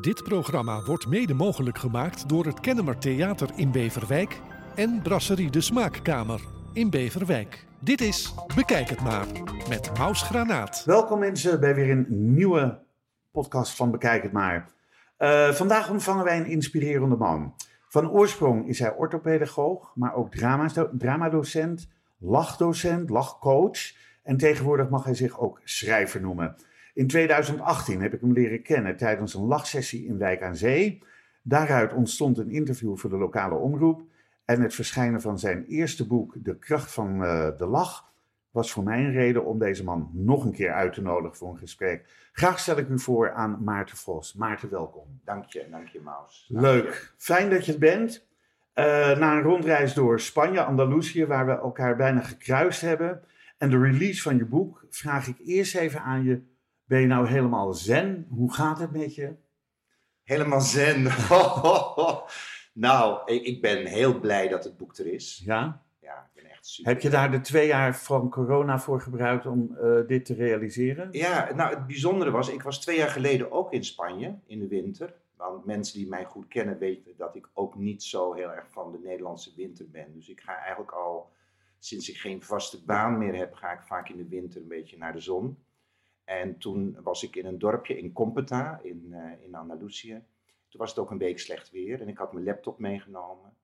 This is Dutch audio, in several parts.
Dit programma wordt mede mogelijk gemaakt door het Kennemer Theater in Beverwijk en Brasserie de Smaakkamer in Beverwijk. Dit is Bekijk het maar met Maus Granaat. Welkom mensen bij weer een nieuwe podcast van Bekijk het maar. Uh, vandaag ontvangen wij een inspirerende man. Van oorsprong is hij orthopedagoog, maar ook dramadocent, lachdocent, lachcoach en tegenwoordig mag hij zich ook schrijver noemen. In 2018 heb ik hem leren kennen tijdens een lachsessie in Wijk aan Zee. Daaruit ontstond een interview voor de lokale omroep. En het verschijnen van zijn eerste boek, De kracht van uh, de lach, was voor mij een reden om deze man nog een keer uit te nodigen voor een gesprek. Graag stel ik u voor aan Maarten Vos. Maarten, welkom. Dank je, dank je Maus. Leuk, fijn dat je het bent. Uh, na een rondreis door Spanje, Andalusië, waar we elkaar bijna gekruist hebben, en de release van je boek, vraag ik eerst even aan je ben je nou helemaal zen? Hoe gaat het met je? Helemaal zen. nou, ik ben heel blij dat het boek er is. Ja? Ja, ik ben echt super. Heb je daar de twee jaar van corona voor gebruikt om uh, dit te realiseren? Ja, nou het bijzondere was, ik was twee jaar geleden ook in Spanje in de winter. Want mensen die mij goed kennen weten dat ik ook niet zo heel erg van de Nederlandse winter ben. Dus ik ga eigenlijk al, sinds ik geen vaste baan meer heb, ga ik vaak in de winter een beetje naar de zon. En toen was ik in een dorpje in Competa in, uh, in Andalusië. Toen was het ook een week slecht weer en ik had mijn laptop meegenomen.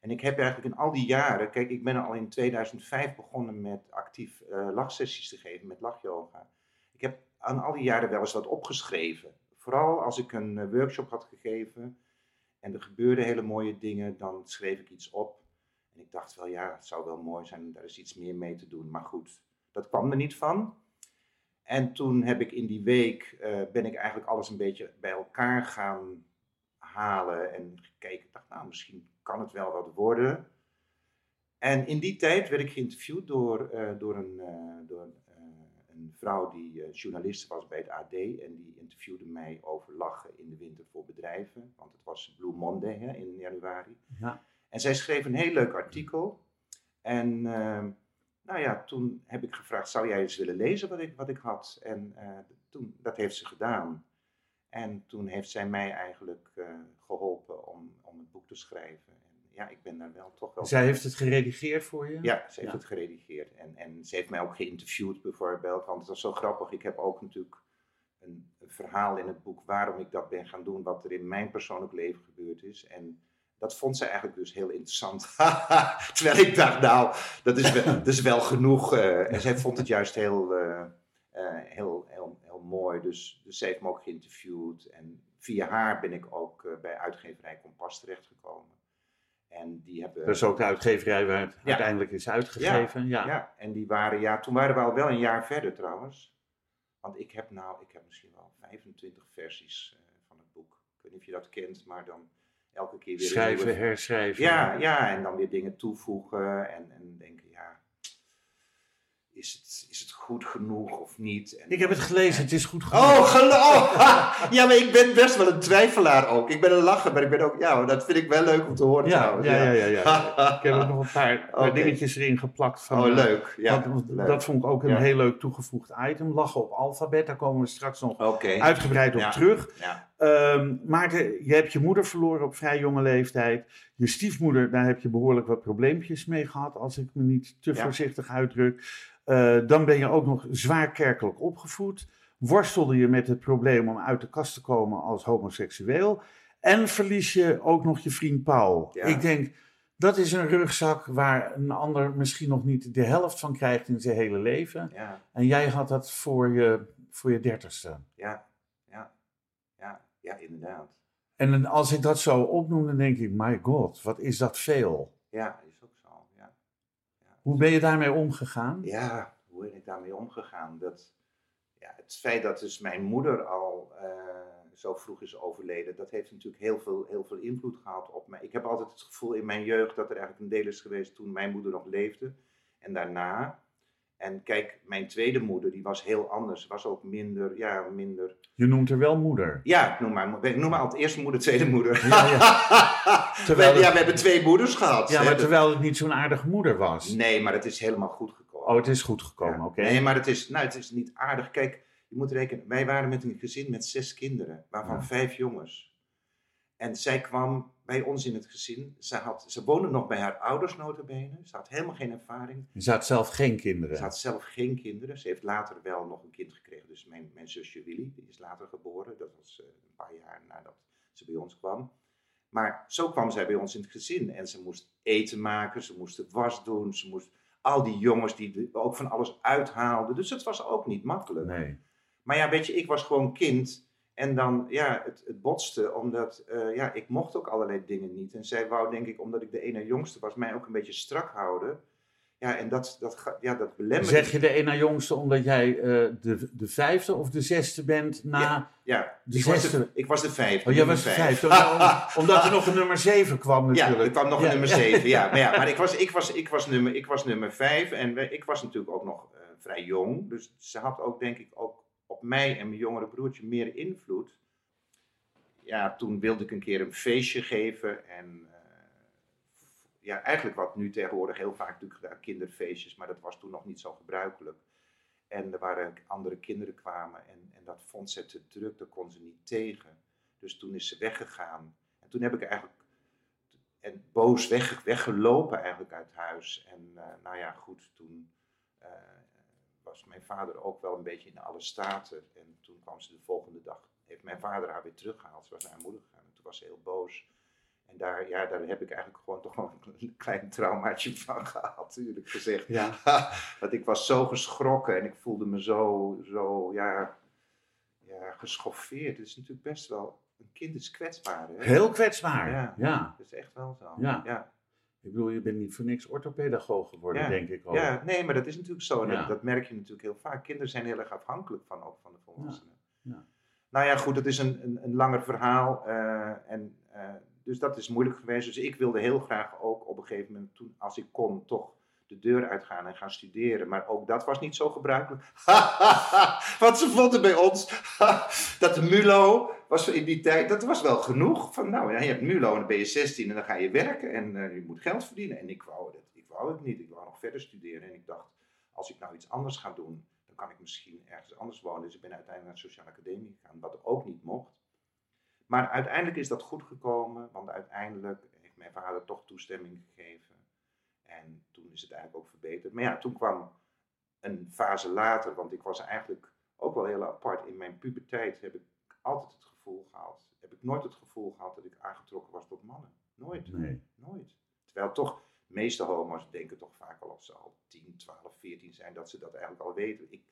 En ik heb eigenlijk in al die jaren, kijk, ik ben al in 2005 begonnen met actief uh, lachsessies te geven met lachyoga. Ik heb aan al die jaren wel eens wat opgeschreven. Vooral als ik een uh, workshop had gegeven en er gebeurden hele mooie dingen, dan schreef ik iets op. En ik dacht wel, ja, het zou wel mooi zijn, daar is iets meer mee te doen. Maar goed, dat kwam er niet van. En toen heb ik in die week, uh, ben ik eigenlijk alles een beetje bij elkaar gaan halen en gekeken. Ik dacht, nou, misschien kan het wel wat worden. En in die tijd werd ik geïnterviewd door, uh, door, een, uh, door een vrouw die journalist was bij het AD. En die interviewde mij over lachen in de winter voor bedrijven. Want het was Blue Monday hè, in januari. Ja. En zij schreef een heel leuk artikel. En nou ja, toen heb ik gevraagd, zou jij eens willen lezen wat ik, wat ik had? En uh, toen, dat heeft ze gedaan. En toen heeft zij mij eigenlijk uh, geholpen om, om het boek te schrijven. En ja, ik ben daar wel toch wel... Zij heeft het geredigeerd voor je? Ja, ze heeft ja. het geredigeerd. En, en ze heeft mij ook geïnterviewd bijvoorbeeld, want het was zo grappig. Ik heb ook natuurlijk een, een verhaal in het boek waarom ik dat ben gaan doen, wat er in mijn persoonlijk leven gebeurd is. En dat vond zij eigenlijk dus heel interessant. Terwijl ik dacht, nou, dat is wel, dat is wel genoeg. Uh, en zij vond het juist heel, uh, uh, heel, heel, heel mooi. Dus, dus ze heeft me ook geïnterviewd. En via haar ben ik ook bij uitgeverij Kompas terechtgekomen. En die hebben... Dat is ook de uitgeverij waar het ja. uiteindelijk is uitgegeven. Ja, ja. ja, en die waren, ja, toen waren we al wel een jaar verder trouwens. Want ik heb nou, ik heb misschien wel 25 versies van het boek. Ik weet niet of je dat kent, maar dan elke keer weer... Schrijven, herschrijven. Ja, ja, en dan weer dingen toevoegen en, en denken, ja, is het, is het goed genoeg of niet? En, ik heb het gelezen, het is goed genoeg. Oh, geloof! ja, maar ik ben best wel een twijfelaar ook. Ik ben een lacher, maar ik ben ook, ja, dat vind ik wel leuk om te horen ja, trouwens. Ja, ja, ja. ja, ik heb ook nog een paar, okay. dingetjes erin geplakt. Van, oh, leuk. Ja, dat, leuk. dat vond ik ook een heel leuk toegevoegd item. Lachen op alfabet, daar komen we straks nog okay. uitgebreid op terug. Ja. Um, Maarten, je hebt je moeder verloren op vrij jonge leeftijd. Je stiefmoeder, daar heb je behoorlijk wat probleempjes mee gehad, als ik me niet te voorzichtig uitdruk. Uh, dan ben je ook nog zwaar kerkelijk opgevoed. Worstelde je met het probleem om uit de kast te komen als homoseksueel. En verlies je ook nog je vriend Paul. Ja. Ik denk, dat is een rugzak waar een ander misschien nog niet de helft van krijgt in zijn hele leven. Ja. En jij had dat voor je, voor je dertigste. Ja, ja, inderdaad. En als ik dat zo opnoem, dan denk ik, my god, wat is dat veel. Ja, is ook zo, ja. ja. Hoe ben je daarmee omgegaan? Ja, hoe ben ik daarmee omgegaan? Dat, ja, het feit dat dus mijn moeder al uh, zo vroeg is overleden, dat heeft natuurlijk heel veel, heel veel invloed gehad op mij. Ik heb altijd het gevoel in mijn jeugd dat er eigenlijk een deel is geweest toen mijn moeder nog leefde en daarna. En kijk, mijn tweede moeder, die was heel anders. Was ook minder, ja, minder... Je noemt haar wel moeder. Ja, ik noem maar, ik noem maar altijd eerste moeder, tweede moeder. Ja, ja. terwijl we, ja, we hebben twee moeders gehad. Ja, maar terwijl het niet zo'n aardige moeder was. Nee, maar het is helemaal goed gekomen. Oh, het is goed gekomen, ja. oké. Nee, maar het is, nou, het is niet aardig. Kijk, je moet rekenen, wij waren met een gezin met zes kinderen, waarvan vijf jongens. En zij kwam bij ons in het gezin. Ze, had, ze woonde nog bij haar ouders notabene. Ze had helemaal geen ervaring. Je had zelf geen kinderen. Ze had zelf geen kinderen. Ze heeft later wel nog een kind gekregen. Dus mijn, mijn zusje Willy, die is later geboren. Dat was eh, een paar jaar nadat ze bij ons kwam. Maar zo kwam zij bij ons in het gezin. En ze moest eten maken, ze moest de was doen. Ze moest al die jongens die ook van alles uithaalden. Dus het was ook niet makkelijk. Nee. Maar ja, weet je, ik was gewoon kind. En dan, ja, het, het botste, omdat, eh, ja, ik mocht ook allerlei dingen niet. En zij wou, denk ik, omdat ik de ene jongste was, mij ook een beetje strak houden. Ja, en dat, dat, ja, dat belemmerde. Zeg je de ene jongste omdat jij eh, de, de vijfde of de zesde bent na... Ja, de ik, was de, ik was de vijfde. Oh, jij was de vijf. vijfde. Om- omdat er nog een nummer zeven kwam Ja, natuurlijk. er kwam nog Ja, een nummer ja. 7. Ja, maar, ja, maar ik, was, ik, was, ik, was nummer, ik was nummer 5 en ik was natuurlijk ook nog eh, vrij jong. Dus ze had ook, denk ik, ook op mij en mijn jongere broertje meer invloed. Ja, toen wilde ik een keer een feestje geven. En eh, ja, eigenlijk wat nu tegenwoordig heel vaak natuurlijk kinderfeestjes. Maar dat was toen nog niet zo gebruikelijk. En er waren andere kinderen kwamen en, en dat vond ze te druk, daar kon ze niet tegen. Dus toen is ze weggegaan. En toen heb ik eigenlijk en boos weg, weggelopen eigenlijk uit huis. En eh, nou ja, goed, toen eh, was mijn vader ook wel een beetje in alle staten. En toen kwam ze de volgende dag, heeft mijn vader haar weer teruggehaald. Ze was naar haar moeder gegaan en toen was ze heel boos. En daar, ja, daar heb ik eigenlijk gewoon toch wel een klein traumaatje van gehad, eerlijk gezegd. Ja. Want ik was zo geschrokken en ik voelde me zo, zo ja, ja, geschoffeerd. Het is natuurlijk best wel, een kind is kwetsbaar. Hè? Heel kwetsbaar. Ja. Ja. Dat is echt wel zo. Ja. ja. Ik bedoel, je bent niet voor niks orthopedagoog geworden, Ja. denk ik ook. Ja, nee, maar dat is natuurlijk zo. En Ja. dat, merk je natuurlijk heel vaak. Kinderen zijn heel erg afhankelijk van, ook van de volwassenen. Ja. Nou ja, goed, dat is een, een, een langer verhaal. eh, en, eh, dus dat is moeilijk geweest. Dus ik wilde heel graag ook op een gegeven moment, toen, als ik kon, toch de deur uitgaan en gaan studeren. Maar ook dat was niet zo gebruikelijk. Want ze vonden bij ons dat de MULO was in die tijd, dat was wel genoeg. Van nou ja, je hebt MULO en dan ben je 16 en dan ga je werken en eh, je moet geld verdienen. En ik wou, dat, ik wou het niet, ik wou nog verder studeren. En ik dacht, als ik nou iets anders ga doen, dan kan ik misschien ergens anders wonen. Dus ik ben uiteindelijk naar de Sociale Academie gegaan, wat ook niet mocht. Maar uiteindelijk is dat goed gekomen, want uiteindelijk heeft mijn vader toch toestemming gegeven. En toen is het eigenlijk ook verbeterd. Maar ja, toen kwam een fase later, want ik was eigenlijk ook wel heel apart. In mijn puberteit heb ik altijd het gevoel gehad, heb ik nooit het gevoel gehad dat ik aangetrokken was tot mannen. Nooit. Nee. Nooit. Terwijl toch, de meeste homo's denken toch vaak al als ze al 10, 12, 14 zijn, dat ze dat eigenlijk al weten. Ik,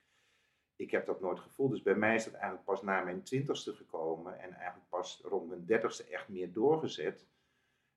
ik heb dat nooit gevoeld. Dus bij mij is dat eigenlijk pas na mijn twintigste gekomen en eigenlijk pas rond mijn dertigste echt meer doorgezet.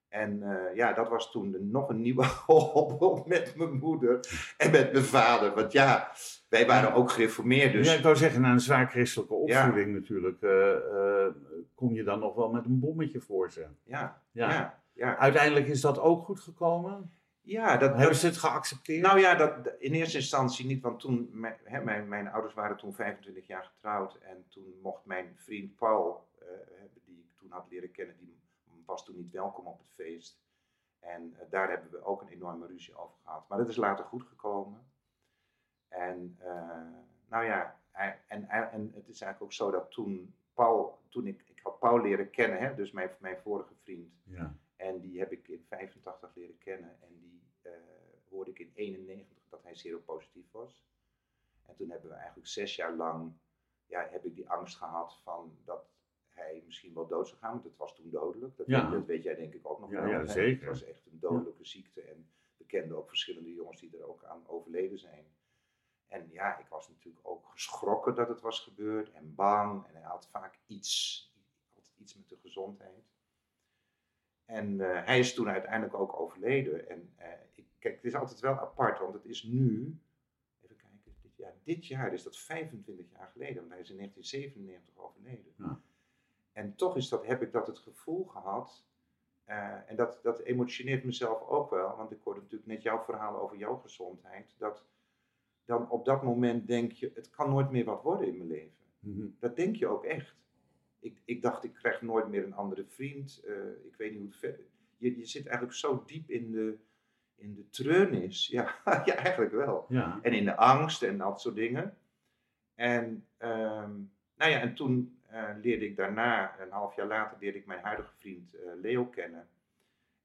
En eh, ja, dat was toen nog een nieuwe hobbel met mijn moeder en met mijn vader. Want ja, wij waren ook gereformeerd. Dus Ja, ik wou zeggen, na een zwaar christelijke opvoeding natuurlijk, eh, eh, kom je dan nog wel met een bommetje voor ze. ja, Ja. ja, ja. Uiteindelijk is dat ook goed gekomen. ja dat, Hebben dat, ze het geaccepteerd? Nou ja, dat, in eerste instantie niet, want toen, mijn, hè, mijn, mijn ouders waren toen 25 jaar getrouwd en toen mocht mijn vriend Paul, die ik toen had leren kennen, die was toen niet welkom op het feest. En eh, daar hebben we ook een enorme ruzie over gehad. Maar dat is later goed gekomen. En eh, nou ja, en, en het is eigenlijk ook zo dat toen Paul, toen ik, ik had Paul leren kennen, hè, dus mijn, mijn vorige vriend, ja. en die heb ik in 85 leren kennen. En die eh, hoorde ik in 91 dat hij seropositief was. En toen hebben we eigenlijk zes jaar lang, ja, heb ik die angst gehad van dat hij misschien wel dood zou gaan. Want het was toen dodelijk. Dat, Ja. weet, dat weet jij denk ik ook nog Ja, wel. ja, zeker. Het was echt een dodelijke ziekte. En we kenden ook verschillende jongens die er ook aan overleden zijn. En ja, ik was natuurlijk ook geschrokken dat het was gebeurd en bang. En hij had vaak iets, altijd iets met de gezondheid. En eh, hij is toen uiteindelijk ook overleden. En eh, ik, kijk, het is altijd wel apart, want het is nu, even kijken, dit jaar, dit jaar is dat 25 jaar geleden, want hij is in 1997 overleden. Ja. En toch is dat, heb ik dat het gevoel gehad, eh, en dat, dat emotioneert mezelf ook wel, want ik hoorde natuurlijk net jouw verhaal over jouw gezondheid, dat dan op dat moment denk je, het kan nooit meer wat worden in mijn leven. Mhm. Dat denk je ook echt. Ik, ik dacht, ik krijg nooit meer een andere vriend. eh, ik weet niet hoe het verder... Je, je zit eigenlijk zo diep in de, in de treurnis. Ja, ja, eigenlijk wel. Ja. En in de angst en dat soort dingen. En, ehm, nou ja, en toen leerde ik daarna, een half jaar later, leerde ik mijn huidige vriend eh, Leo kennen.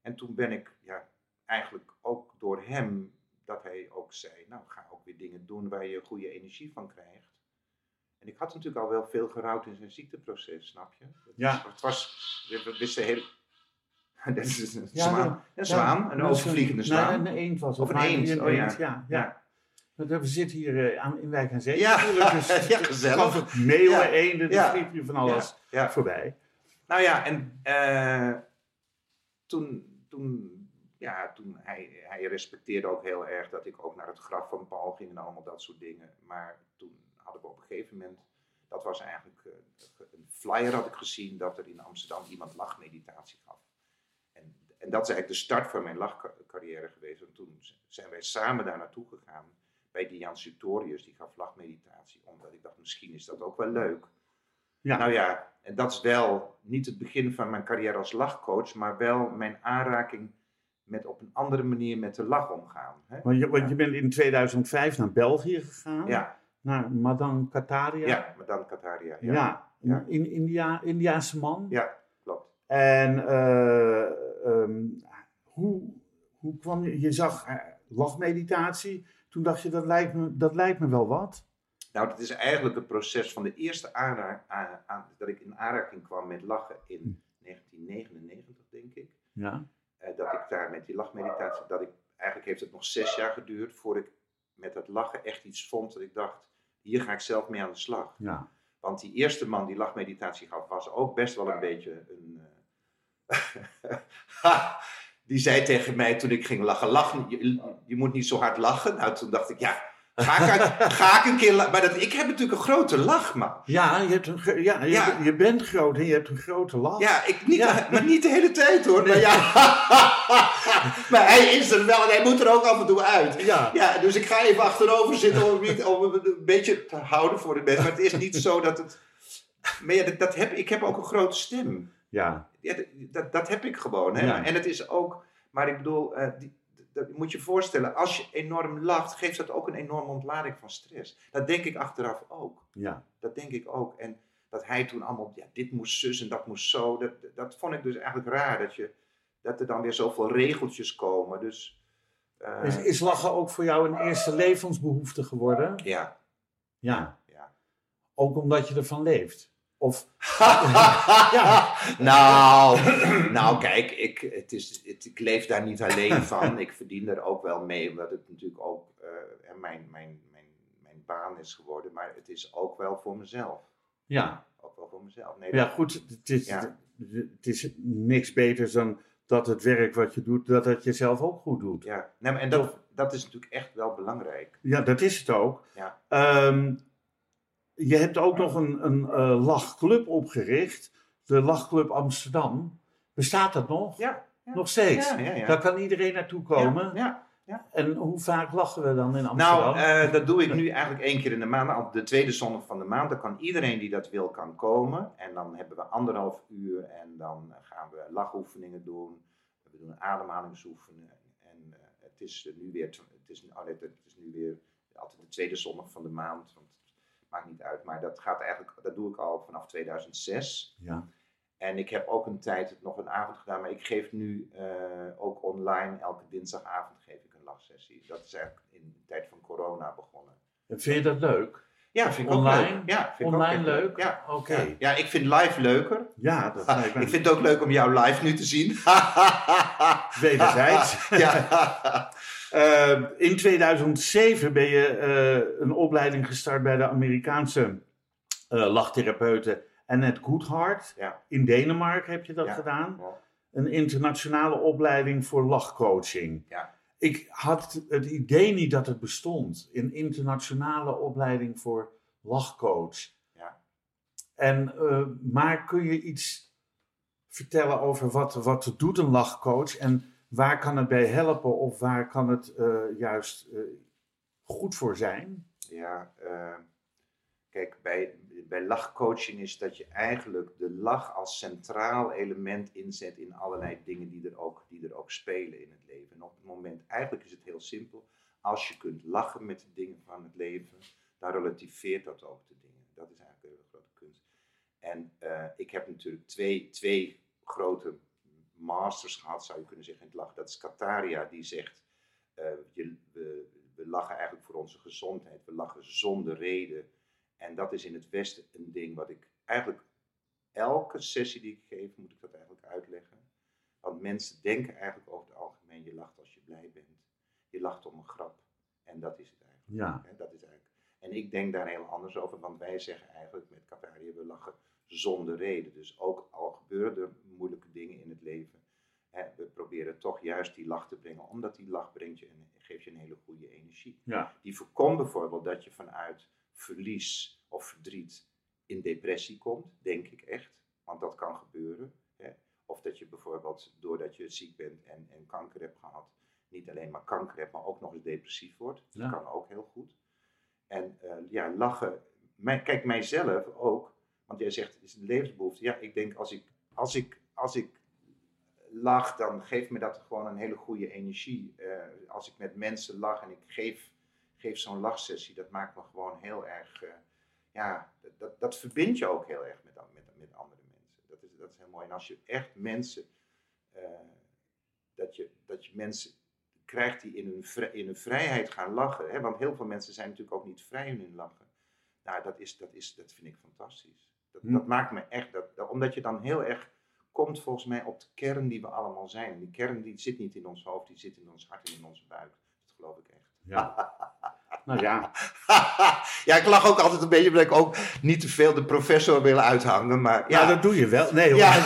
En toen ben ik ja, eigenlijk ook door hem, dat hij ook zei, nou ga ook weer dingen doen waar je goede energie van krijgt. En ik had natuurlijk al wel veel gerouwd in zijn ziekteproces, snap je? Dat Ja. is- het was, we, wisten heel... Dit is een Ja, zwaan, ja, een, zwaan, een dat overvliegende Nee, zwaan. een eend was het. Of een eend, Een oh ja. ja. We zitten hier eh, aan, in Wijk aan Zee. Ja, dus ja, het gezellig. Meeuwen, Ja. eenden, Ja. hier van alles Ja. voorbij. Nou ja, en eh, toen, toen, ja, toen hij, hij respecteerde ook heel erg dat ik ook naar het graf van Paul ging en allemaal dat soort dingen. Maar toen hadden we op een gegeven moment, dat was eigenlijk eh, een flyer had ik gezien dat er in Amsterdam iemand lachmeditatie gaf. En, en dat is eigenlijk de start van mijn lachcarrière geweest. En toen zijn wij samen daar naartoe gegaan bij Diane Sutorius, die gaf lachmeditatie. Omdat ik dacht, misschien is dat ook wel leuk. Ja. Nou ja, en dat is wel niet het begin van mijn carrière als lachcoach, maar wel mijn aanraking met op een andere manier met de lach omgaan. Hè? Want je, want je bent in 2005 naar België gegaan. Ja, Naar Madame Kataria. ja, Madame Kataria. Ja. Ja, Ja. In India, Indiaanse man. ja klopt. En eh, ehm, hoe, hoe kwam je, je zag eh, lachmeditatie. Toen dacht je, dat lijkt me, dat lijkt me wel wat. Nou, dat is eigenlijk het proces van de eerste aanra- aan, aan- dat ik in aanraking kwam met lachen in 1999, denk ik. Ja. Eh, dat ik daar met die lachmeditatie, dat ik, eigenlijk heeft het nog zes jaar geduurd voordat ik met dat lachen echt iets vond dat ik dacht, hier ga ik zelf mee aan de slag. Ja. Want die eerste man die lachmeditatie gaf, was ook best wel een beetje een. Ha! Die zei tegen mij toen ik ging lachen: lachen je, je moet niet zo hard lachen. Nou, toen dacht ik: ja, ga ik, ga ik een keer lachen? Maar dat, ik heb natuurlijk een grote lach, man. Ja, je, hebt een, ja, je, Ja. je bent groot en je hebt een grote lach. Ja, ik niet, Ja. maar niet de hele tijd hoor. Maar, ja. maar hij is er wel en hij moet er ook af en toe uit. Ja. Ja, dus ik ga even achterover zitten om, het niet- om het een beetje te houden voor de mensen. Maar het is niet zo dat het. Maar ja, dat, dat heb, ik heb ook een grote stem. Ja. Ja, dat, dat, heb ik gewoon. Hè? Ja. En het is ook. Maar ik bedoel, die, dat moet je je voorstellen, als je enorm lacht, geeft dat ook een enorme ontlading van stress. Dat denk ik achteraf ook. Ja. Dat denk ik ook. En dat hij toen allemaal, ja, dit moest zus en dat moest zo. Dat, dat vond ik dus eigenlijk raar. Dat, je, dat er dan weer zoveel regeltjes komen. Dus. eh, Is, is lachen ook voor jou een eerste levensbehoefte geworden? ja. Ja. ja. Ook omdat je ervan leeft? Of, ja. nou, nou, kijk, ik, het is, het, ik leef daar niet alleen van. Ik verdien er ook wel mee, omdat het natuurlijk ook eh, mijn, mijn, mijn, mijn baan is geworden. Maar het is ook wel voor mezelf. ja. Ook wel voor mezelf. Nee, Ja, goed. Het is, Ja. het is niks beters dan dat het werk wat je doet, dat het jezelf ook goed doet. ja. Nee, en dat, dat is natuurlijk echt wel belangrijk. Ja, dat is het ook. Ja. Ehm, je hebt ook nog een, een eh, lachclub opgericht, de Lachclub Amsterdam. Bestaat dat nog? Ja. ja. Nog steeds? Ja, ja. Daar kan iedereen naartoe komen. Ja, En hoe vaak lachen we dan in Amsterdam? Nou, eh, dat doe ik nu eigenlijk één keer in de maand. Op de tweede zondag van de maand. Dan kan iedereen die dat wil, kan komen. En dan hebben we anderhalf uur. En dan gaan we lachoefeningen doen. We doen ademhalingsoefeningen. En eh, het is nu weer... Het is, oh nee, het is nu weer altijd de tweede zondag van de maand. Want maakt niet uit. Maar dat gaat eigenlijk... Dat doe ik al vanaf 2006. ja. En ik heb ook een tijd nog een avond gedaan, maar ik geef nu eh, ook online, elke dinsdagavond geef ik een lachsessie. Dat is eigenlijk in de tijd van corona begonnen. Vind je dat leuk? Ja, vind ik Online? ook leuk. Ja, vind ik ook Online leuk? Ja. Oké. Ja. Ja, ik vind live leuker. Ja, dat me ik vind het ook leuk om jou live nu te zien. wederzijds. ja. Eh, in 2007 ben je eh, een opleiding gestart bij de Amerikaanse eh lachtherapeute Annette Goodhart. Ja. In Denemarken heb je dat Ja. gedaan. Ja. Een internationale opleiding voor lachcoaching. Ja. Ik had het idee niet dat het bestond. Een internationale opleiding voor lachcoach. Ja. En, eh, maar kun je iets vertellen over wat, wat doet een lachcoach en waar kan het bij helpen of waar kan het eh, juist eh, goed voor zijn? Ja, eh, kijk, bij, bij lachcoaching is dat je eigenlijk de lach als centraal element inzet in allerlei dingen die er ook, die er ook spelen in het leven. En op het moment, eigenlijk is het heel simpel, als je kunt lachen met de dingen van het leven, dan relativeert dat ook de dingen. Dat is eigenlijk een hele grote kunst. En ik heb natuurlijk twee, twee grote masters gehad, zou je kunnen zeggen, in het lachen. Dat is Kataria, die zegt, uh, je, we, we lachen eigenlijk voor onze gezondheid. We lachen zonder reden. En dat is in het Westen een ding wat ik eigenlijk elke sessie die ik geef, moet ik dat eigenlijk uitleggen. Want mensen denken eigenlijk over het algemeen, je lacht als je blij bent. Je lacht om een grap. En dat is het eigenlijk. Ja. dat is eigenlijk. En ik denk daar heel anders over, want wij zeggen eigenlijk met Kataria, we lachen zonder reden. Dus ook al gebeuren er moeilijke dingen in het leven, hè, we proberen toch juist die lach te brengen, omdat die lach brengt je een, geeft je een hele goede energie. Ja. Die voorkomt bijvoorbeeld dat je vanuit verlies of verdriet in depressie komt, denk ik echt. Want dat kan gebeuren. Hè. Of dat je bijvoorbeeld, doordat je ziek bent en, en kanker hebt gehad, niet alleen maar kanker hebt, maar ook nog eens depressief wordt. Dat kan ook heel goed. En eh, ja, lachen. Kijk, mijzelf ook. Want jij zegt, is een levensbehoefte. Ja, ik denk als ik, als ik, als ik lach, dan geeft me dat gewoon een hele goede energie. Eh, als ik met mensen lach en ik geef, geef zo'n lachsessie, dat maakt me gewoon heel erg. eh, ja, dat, dat, verbindt je ook heel erg met, met, met andere mensen. Dat is, dat is heel mooi. En als je echt mensen. eh, dat, je, dat je mensen krijgt die in hun, in hun vrijheid gaan lachen. Hè? Want heel veel mensen zijn natuurlijk ook niet vrij in hun lachen. Nou, dat, is, dat, is, dat vind ik fantastisch. Dat, Hm. dat maakt me echt, dat, dat- omdat je dan heel erg komt volgens mij op de kern die we allemaal zijn. Die kern die zit niet in ons hoofd, die zit in ons hart en in onze buik. Dat geloof ik echt. Ja. nou ja, ja, ik lach ook altijd een beetje, omdat ik ook niet te veel de professor wil uithangen. Maar ja, ja. dat doe je wel. Nee, hoor. ja.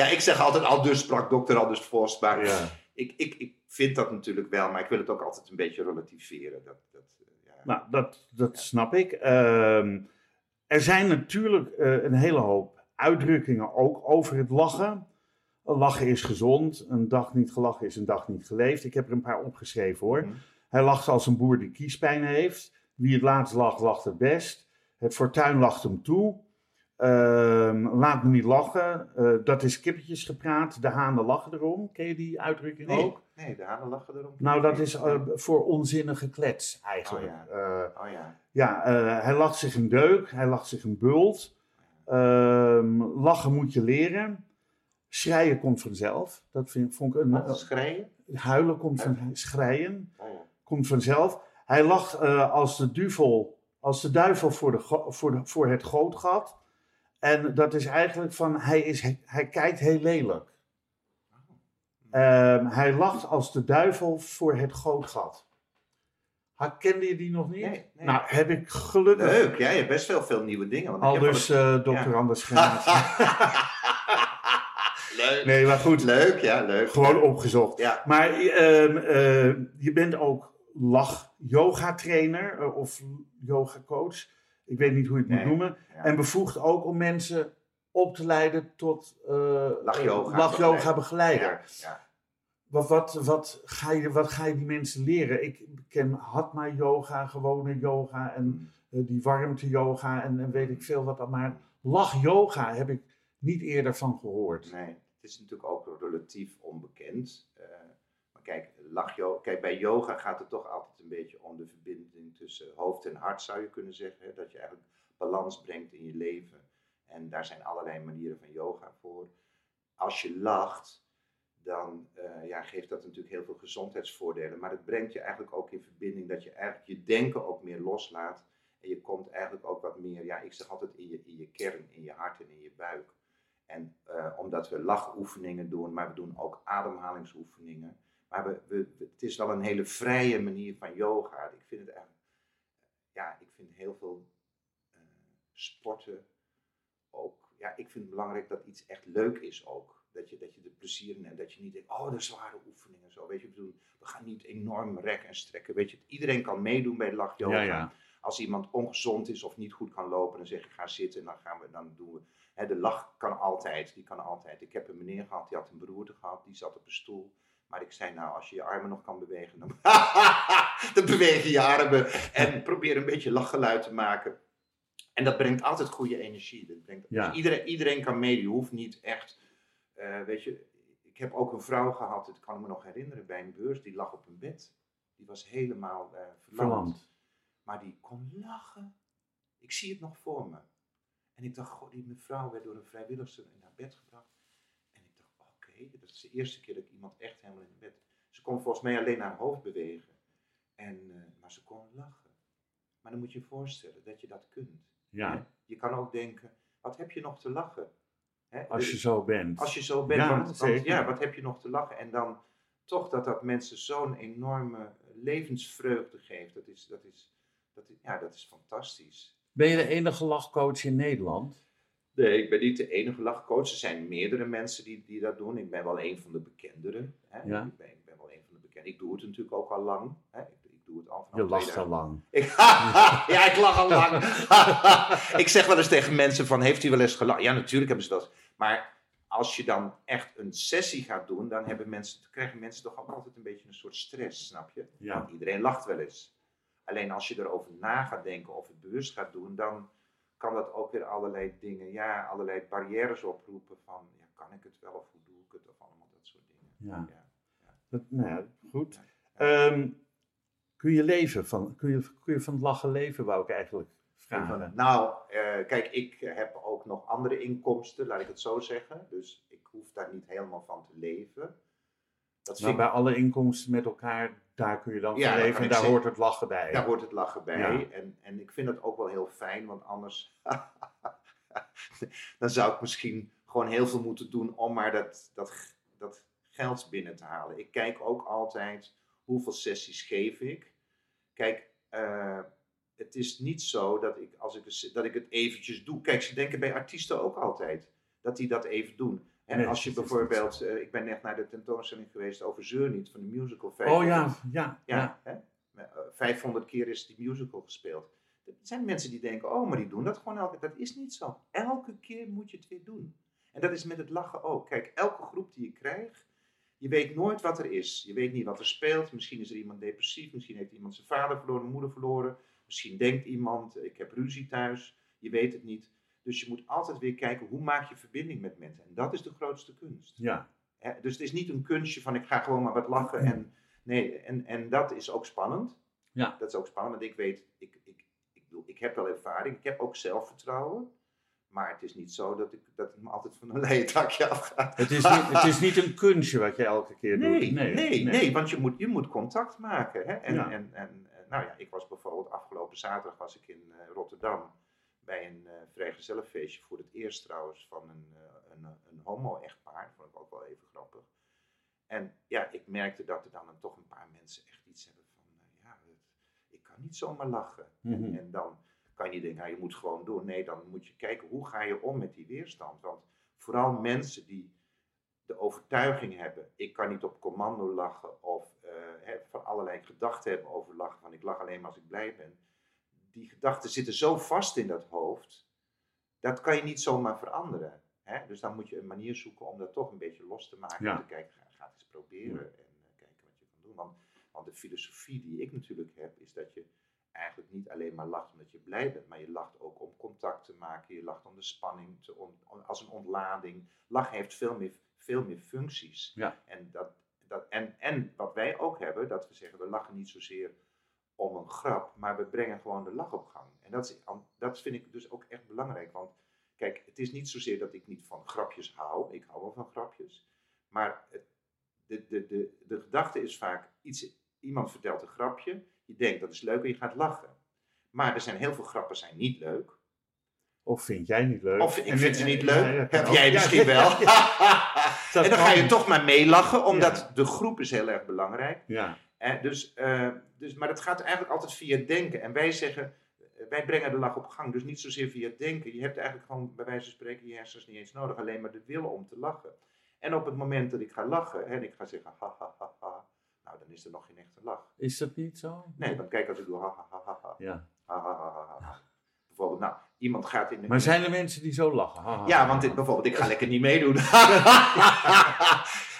ja, ik zeg altijd al dus sprak dokter Anders Vos. Maar Ja. ik, ik, ik vind dat natuurlijk wel, maar ik wil het ook altijd een beetje relativeren. Dat, dat. Nou, dat, dat snap ik. Ehm, er zijn natuurlijk eh, een hele hoop uitdrukkingen ook over het lachen. Lachen is gezond. Een dag niet gelachen is een dag niet geleefd. Ik heb er een paar opgeschreven hoor. Mhm. Hij lacht als een boer die kiespijn heeft. Wie het laatst lacht, lacht het best. Het fortuin lacht hem toe. Ehm, laat me niet lachen. Eh, dat is kippetjes gepraat. De hanen lachen erom. Ken je die uitdrukking Nee, ook? Nee, de hanen lachen erom. Nou, dat is eh, voor onzinnige klets eigenlijk. Oh, Eh, Oh ja. ja, eh, hij lacht zich een deuk, hij lacht zich een bult. Ehm, lachen moet je leren. Schreien komt vanzelf. Dat vind, vond ik een. Wat, eh, huilen komt van schreien, Oh ja. komt vanzelf. Hij lacht als de duivel, als de duivel voor, de, voor, de, voor het gootgat. En dat is eigenlijk van, hij, is, hij kijkt heel lelijk. Ehm, hij lacht als de duivel voor het gootgat. Ha, Kende je die nog niet? Nee, nee. Nou, heb ik gelukkig Leuk, ja, je hebt best wel veel nieuwe dingen. Want ik al heb dus eh dokter ja. Anders eens- leuk. Nee, maar goed, Leuk, ja, leuk. gewoon opgezocht. Ja, Maar ehm, eh, je bent ook lach-yoga-trainer eh, of yoga-coach. Ik weet niet hoe je het Nee, moet noemen. ja. En bevoegd ook om mensen op te leiden tot eh, Lach-yoga lach-yoga-begeleider. ja. Wat, wat, wat, ga je, wat ga je die mensen leren? Ik ken hatma-yoga, gewone yoga en eh, die warmte-yoga en, en weet ik veel wat dan. Maar lach-yoga heb ik niet eerder van gehoord. Nee, het is natuurlijk ook relatief onbekend. Eh, maar kijk, lach kijk, bij yoga gaat het toch altijd een beetje om de verbinding tussen hoofd en hart, zou je kunnen zeggen. Hè? Dat je eigenlijk balans brengt in je leven. En daar zijn allerlei manieren van yoga voor. Als je lacht, dan eh, ja, geeft dat natuurlijk heel veel gezondheidsvoordelen. Maar het brengt je eigenlijk ook in verbinding dat je eigenlijk je denken ook meer loslaat. En je komt eigenlijk ook wat meer, ja, ik zeg altijd in je, in je kern, in je hart en in je buik. En eh, omdat we lachoefeningen doen, maar we doen ook ademhalingsoefeningen. Maar we, we, het is wel een hele vrije manier van yoga. Ik vind het eigenlijk, ja, ik vind heel veel eh, sporten ook, ja, ik vind het belangrijk dat iets echt leuk is ook. Dat je, dat je er plezier in hebt. Dat je niet denkt, oh, de zware oefeningen zo. Weet je, we, we gaan niet enorm rekken en strekken. Weet je, iedereen kan meedoen bij lachyoga. Ja, ja. Als iemand ongezond is of niet goed kan lopen, dan zeg ik ga zitten en dan, gaan we, dan doen we. Hè, de lach kan altijd, die kan altijd. Ik heb een meneer gehad, die had een beroerte gehad, die zat op een stoel. Maar ik zei, nou, als je je armen nog kan bewegen, dan, dan beweeg je je armen. En probeer een beetje lachgeluid te maken. En dat brengt altijd goede energie. Dat brengt, Ja. dus iedereen, iedereen kan mee, je hoeft niet echt, eh, weet je. Ik heb ook een vrouw gehad, dat kan ik me nog herinneren, bij een beurs, die lag op een bed. Die was helemaal verlamd. Verlamd. Maar die kon lachen. Ik zie het nog voor me. En ik dacht, goh, die mevrouw werd door een vrijwilligster in haar bed gebracht. En ik dacht, oké, dat is de eerste keer dat ik iemand echt helemaal in bed... Ze kon volgens mij alleen haar hoofd bewegen. En, eh, maar ze kon lachen. Maar dan moet je je voorstellen dat je dat kunt. Ja? Je kan ook denken, wat heb je nog te lachen? Hè? als je Dus- zo bent. als je zo bent, Ja, want, ja, wat heb je nog te lachen? En dan toch dat dat mensen zo'n enorme levensvreugde geeft. Dat is, dat is, dat is, ja, dat is fantastisch. Ben je de enige lachcoach in Nederland? Nee, ik ben niet de enige lachcoach. Er zijn meerdere mensen die, die dat doen. Ik ben wel een van de bekenderen. Hè? Ja. Ik, ben, ik ben wel een van de bekenderen. Ik doe het natuurlijk ook al lang. Hè? Ik doe het al Je lacht al 2000. lang. Ik, ja, ik lach al lang. ik zeg wel eens tegen mensen van, heeft u wel eens gelachen? Ja, natuurlijk hebben ze dat. Maar als je dan echt een sessie gaat doen, dan hebben mensen, krijgen mensen toch ook altijd een beetje een soort stress, snap je? Ja. Want iedereen lacht wel eens. Alleen als je erover na gaat denken of het bewust gaat doen, dan kan dat ook weer allerlei dingen, ja, allerlei barrières oproepen van, ja, kan ik het wel of hoe doe ik het of allemaal dat soort dingen. Ja. Ja. Dat, nou ja, goed. Ehm, kun je leven van, kun je, kun je van het lachen leven, wou ik eigenlijk vragen. Nou, eh, kijk, ik heb ook nog andere inkomsten, laat ik het zo zeggen. Dus ik hoef daar niet helemaal van te leven. Dat Maar vind bij ik, alle inkomsten met elkaar, daar kun je dan Ja, van leven en daar hoort het lachen bij. daar hoort het lachen bij. Ja. En, en ik vind het ook wel heel fijn, want anders dan zou ik misschien gewoon heel veel moeten doen om maar dat, dat, dat geld binnen te halen. Ik kijk ook altijd hoeveel sessies geef ik. Kijk, eh, het is niet zo dat ik, als ik, dat ik het eventjes doe. Kijk, ze denken bij artiesten ook altijd dat die dat even doen. En Nee, als je bijvoorbeeld, eh, ik ben net naar de tentoonstelling geweest over Zeur niet van de musical. Oh 500 ja, ja, ja. ja, Hè? Eh, 500 keer is die musical gespeeld. Er zijn mensen die denken, oh, maar die doen dat gewoon elke keer. Dat is niet zo. Elke keer moet je het weer doen. En dat is met het lachen ook. Kijk, elke groep die je krijgt, je weet nooit wat er is. Je weet niet wat er speelt. Misschien is er iemand depressief. Misschien heeft iemand zijn vader verloren, moeder verloren. Misschien denkt iemand, ik heb ruzie thuis. Je weet het niet. Dus je moet altijd weer kijken, hoe maak je verbinding met mensen? En dat is de grootste kunst. ja. Dus het is niet een kunstje van ik ga gewoon maar wat lachen. En, nee, en, en dat is ook spannend. Ja. Dat is ook spannend, want ik weet, ik, ik, ik, bedoel, ik heb wel ervaring, ik heb ook zelfvertrouwen. Maar het is niet zo dat, ik, dat het me altijd van een leien dakje afgaat. Het, is niet, het is niet een kunstje wat je elke keer Nee, doet. nee, nee, want je moet, je moet contact maken. Hè? En, Ja. en, en, nou ja, ik was bijvoorbeeld afgelopen zaterdag was ik in eh, Rotterdam bij een uh, vrijgezellenfeestje voor het eerst trouwens van een, uh, een, een homo-echtpaar. Vond ik ook wel even grappig. En ja, ik merkte dat er dan een, toch een paar mensen echt iets hebben van, uh, ja, het, ik kan niet zomaar lachen. Mhm. en, en dan kan je denken, nou, je moet gewoon doen. Nee, dan moet je kijken, hoe ga je om met die weerstand? Want vooral mensen die de overtuiging hebben, ik kan niet op commando lachen of uh, hè, van allerlei gedachten hebben over lachen, van ik lach alleen maar als ik blij ben. Die gedachten zitten zo vast in dat hoofd, dat kan je niet zomaar veranderen. Dus dan moet je een manier zoeken om dat toch een beetje los te maken. Ja. En te kijken, ga, ga het eens proberen en uh, kijken wat je kan doen. Want, want de filosofie die ik natuurlijk heb, is dat je eigenlijk niet alleen maar lacht omdat je blij bent, maar je lacht ook om contact te maken, je lacht om de spanning, te on, als een ontlading. Lachen heeft veel meer, veel meer functies. Ja. En, dat, dat, en, en wat wij ook hebben, dat we zeggen, we lachen niet zozeer om een grap, maar we brengen gewoon de lach op gang. En dat, is, dat vind ik dus ook echt belangrijk, want kijk, het is niet zozeer dat ik niet van grapjes hou, ik hou wel van grapjes, maar het, de, de, de, de gedachte is vaak, iets, iemand vertelt een grapje, je denkt dat is leuk en je gaat lachen. Maar er zijn heel veel grappen zijn niet leuk. Of vind jij niet leuk? Of ik vind ze niet leuk. Ja, ja, Heb ook. jij misschien ja, wel. En dan ga je toch maar meelachen, omdat de groep is heel erg belangrijk. Ja, Eh, dus, uh, dus, maar dat gaat eigenlijk altijd via denken. En wij zeggen, wij brengen de lach op gang. Dus niet zozeer via denken. Je hebt eigenlijk gewoon bij wijze van spreken je hersens niet eens nodig. Alleen maar de wil om te lachen. En op het moment dat ik ga lachen en ik ga zeggen ha ha ha ha. Nou, dan is er nog geen echte lach. is dat niet zo? Nee, dan kijk als ik doe ha ha ha ha ha. Ja. ha, ha, ha, ha, ha. Bijvoorbeeld, nou, iemand gaat in de... Maar zijn er mensen die zo lachen? Ha, Ja, want dit, bijvoorbeeld, ik ga lekker niet meedoen.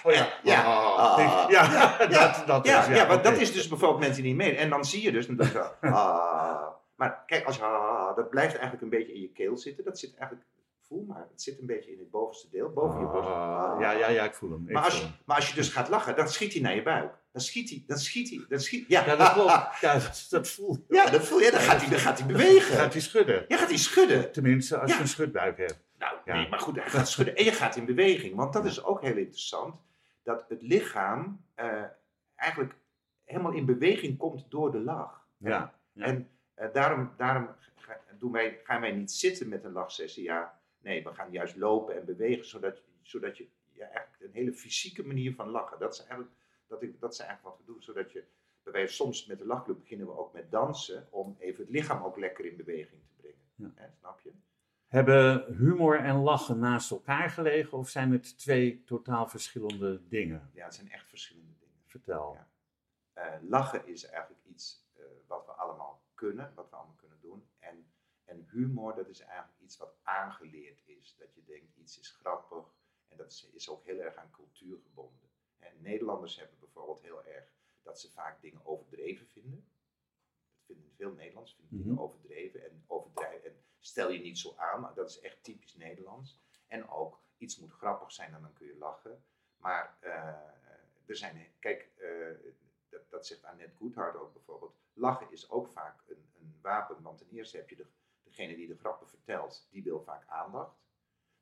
Oh ja. Ja. Ah. Ja, dat, dat ja, is, ja, want oké. dat is dus bijvoorbeeld mensen die niet mee. En dan zie je dus, dan je zo, ah. Maar kijk, als je, ah, dat blijft eigenlijk een beetje in je keel zitten. Dat zit eigenlijk, voel maar, het zit een beetje in het bovenste deel, boven je borst. Ah, Ah. ja, ja, ja, ik voel hem. Maar als, je, maar als je dus gaat lachen, dan schiet hij naar je buik. Dan schiet hij, dan schiet hij, dan schiet Ja, Ja, dat klopt. Ja, dat, dat voel je. Ja, dat voel je, dan gaat hij, dan gaat hij bewegen. Gaat hij schudden. Ja, gaat hij schudden. Tenminste, als Ja. je een schudbuik hebt. Nou, nee, maar goed, hij gaat schudden en je gaat in beweging. Want dat is ook heel interessant, dat het lichaam eh, eigenlijk helemaal in beweging komt door de lach. Ja. En eh, daarom, daarom doen wij, gaan wij niet zitten met een lachsessie. Ja, nee, we gaan juist lopen en bewegen, zodat, zodat je ja, eigenlijk een hele fysieke manier van lachen. Dat is eigenlijk, dat ik, dat is eigenlijk wat we doen, zodat je, wij soms met de lachclub beginnen we ook met dansen, om even het lichaam ook lekker in beweging te brengen. Ja. Hè, snap je? Hebben humor en lachen naast elkaar gelegen of zijn het twee totaal verschillende dingen? Ja, het zijn echt verschillende dingen. Vertel. Ja. Eh, lachen is eigenlijk iets eh, wat we allemaal kunnen, wat we allemaal kunnen doen. En, en humor, dat is eigenlijk iets wat aangeleerd is. Dat je denkt, iets is grappig. En dat is, is ook heel erg aan cultuur gebonden. En Nederlanders hebben bijvoorbeeld heel erg dat ze vaak dingen overdreven vinden. Dat vinden veel Nederlanders, vinden dingen Mhm. overdreven en overdrijven. En stel je niet zo aan, maar dat is echt typisch Nederlands. En ook, iets moet grappig zijn en dan kun je lachen. Maar eh, er zijn, kijk, eh, dat, dat zegt Annette Goodhart ook bijvoorbeeld. Lachen is ook vaak een, een wapen, want ten eerste heb je de, degene die de grappen vertelt, die wil vaak aandacht.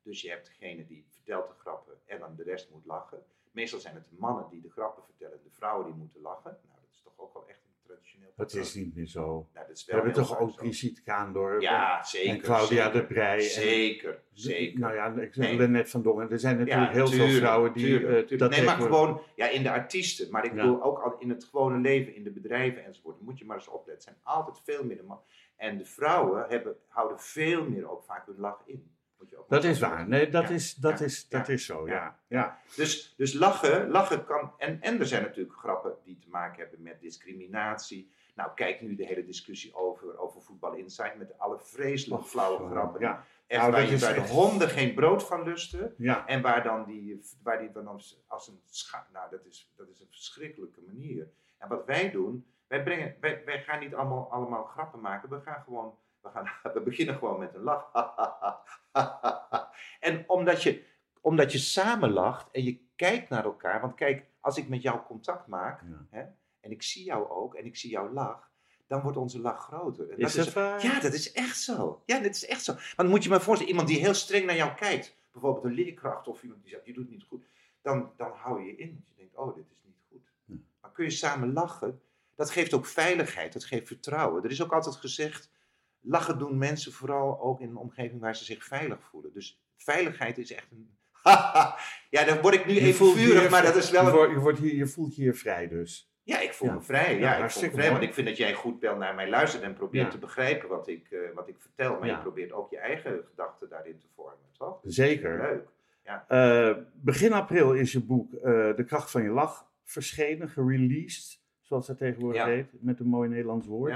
Dus je hebt degene die vertelt de grappen en dan de rest moet lachen. Meestal zijn het mannen die de grappen vertellen, de vrouwen die moeten lachen. Nou, dat is toch ook wel echt een traditioneel Dat is niet meer zo. Nou, dat is We hebben toch ook. Brigitte Kaandorp Ja, zeker. en Claudia zeker, de Brij. en- Zeker, zeker. Nou ja, ik zeg Nee. Lennart van Dongen. Er zijn natuurlijk Ja, heel tuurlijk, veel vrouwen die tuurlijk, eh, dat Nee, maar gewoon ja, in de artiesten. Maar ik Ja. bedoel ook al in het gewone leven, in de bedrijven enzovoort. Moet je maar eens opletten. Het zijn altijd veel meer de mannen. En de vrouwen hebben, houden veel meer ook vaak hun lach in. Moet je ook Dat is waar. Nee, dat, Ja, is, dat, ja, is, dat is zo, ja. ja. Dus, dus lachen, lachen kan. En, en er zijn natuurlijk grappen die te maken hebben met discriminatie. Nou, kijk nu de hele discussie over, over Voetbal Insight met alle vreselijk flauwe grappen. Ja, Echt Nou, waar, je, waar de honden geen brood van lusten. ja. En waar dan die, waar die dan als, als een scha nou dat is, dat is een verschrikkelijke manier. En wat wij doen, wij, brengen, wij, wij gaan niet allemaal, allemaal grappen maken, we gaan gewoon, we, gaan, we beginnen gewoon met een lach. en omdat je, omdat je samen lacht en je kijkt naar elkaar, want kijk, als ik met jou contact maak, Ja. hè, en ik zie jou ook, en ik zie jouw lach, dan wordt onze lach groter. En Is dat waar? ja, dat is echt zo. Ja, dat is echt zo. Want moet je maar voorstellen, iemand die heel streng naar jou kijkt, bijvoorbeeld een leerkracht of iemand die zegt, je doet niet goed, dan, dan hou je je in. Want je denkt, oh, dit is niet goed. Ja. Maar kun je samen lachen, dat geeft ook veiligheid, dat geeft vertrouwen. Er is ook altijd gezegd, lachen doen mensen vooral ook in een omgeving waar ze zich veilig voelen. Dus veiligheid is echt een... ja, dan word ik nu Je even vurig, maar dat is wel je, wordt, je, wordt hier, je voelt je hier vrij dus. Ja, ik voel Ja. me vrij. Ja, Ja, ik voel me vrij. Want ik vind dat jij goed wel naar mij luistert en probeert Ja. te begrijpen wat ik, eh, wat ik vertel. Maar je probeert ook je eigen gedachten daarin te vormen, toch? Zeker. Leuk. Eh, begin april is je boek eh, De kracht van je lach verschenen, gereleased, zoals dat tegenwoordig heet, met een mooi Nederlands woord.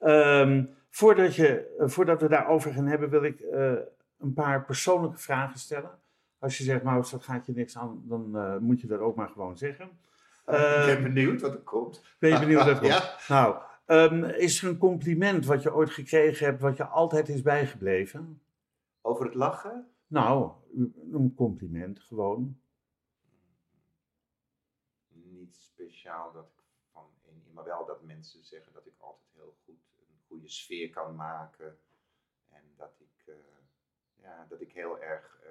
Ja. Ehm, voordat, je, eh, voordat we daarover gaan hebben, wil ik eh, een paar persoonlijke vragen stellen. Als je zegt, Maus, dat gaat je niks aan, dan eh, moet je dat ook maar gewoon zeggen. ik ben benieuwd wat er komt. ben je benieuwd wat er komt? Ja. Nou, ehm, is er een compliment wat je ooit gekregen hebt, wat je altijd is bijgebleven? Over het lachen? Nou, een compliment gewoon. Niet speciaal dat ik van een, maar wel dat mensen zeggen dat ik altijd goede sfeer kan maken. En dat ik, eh, ja, dat ik heel erg eh,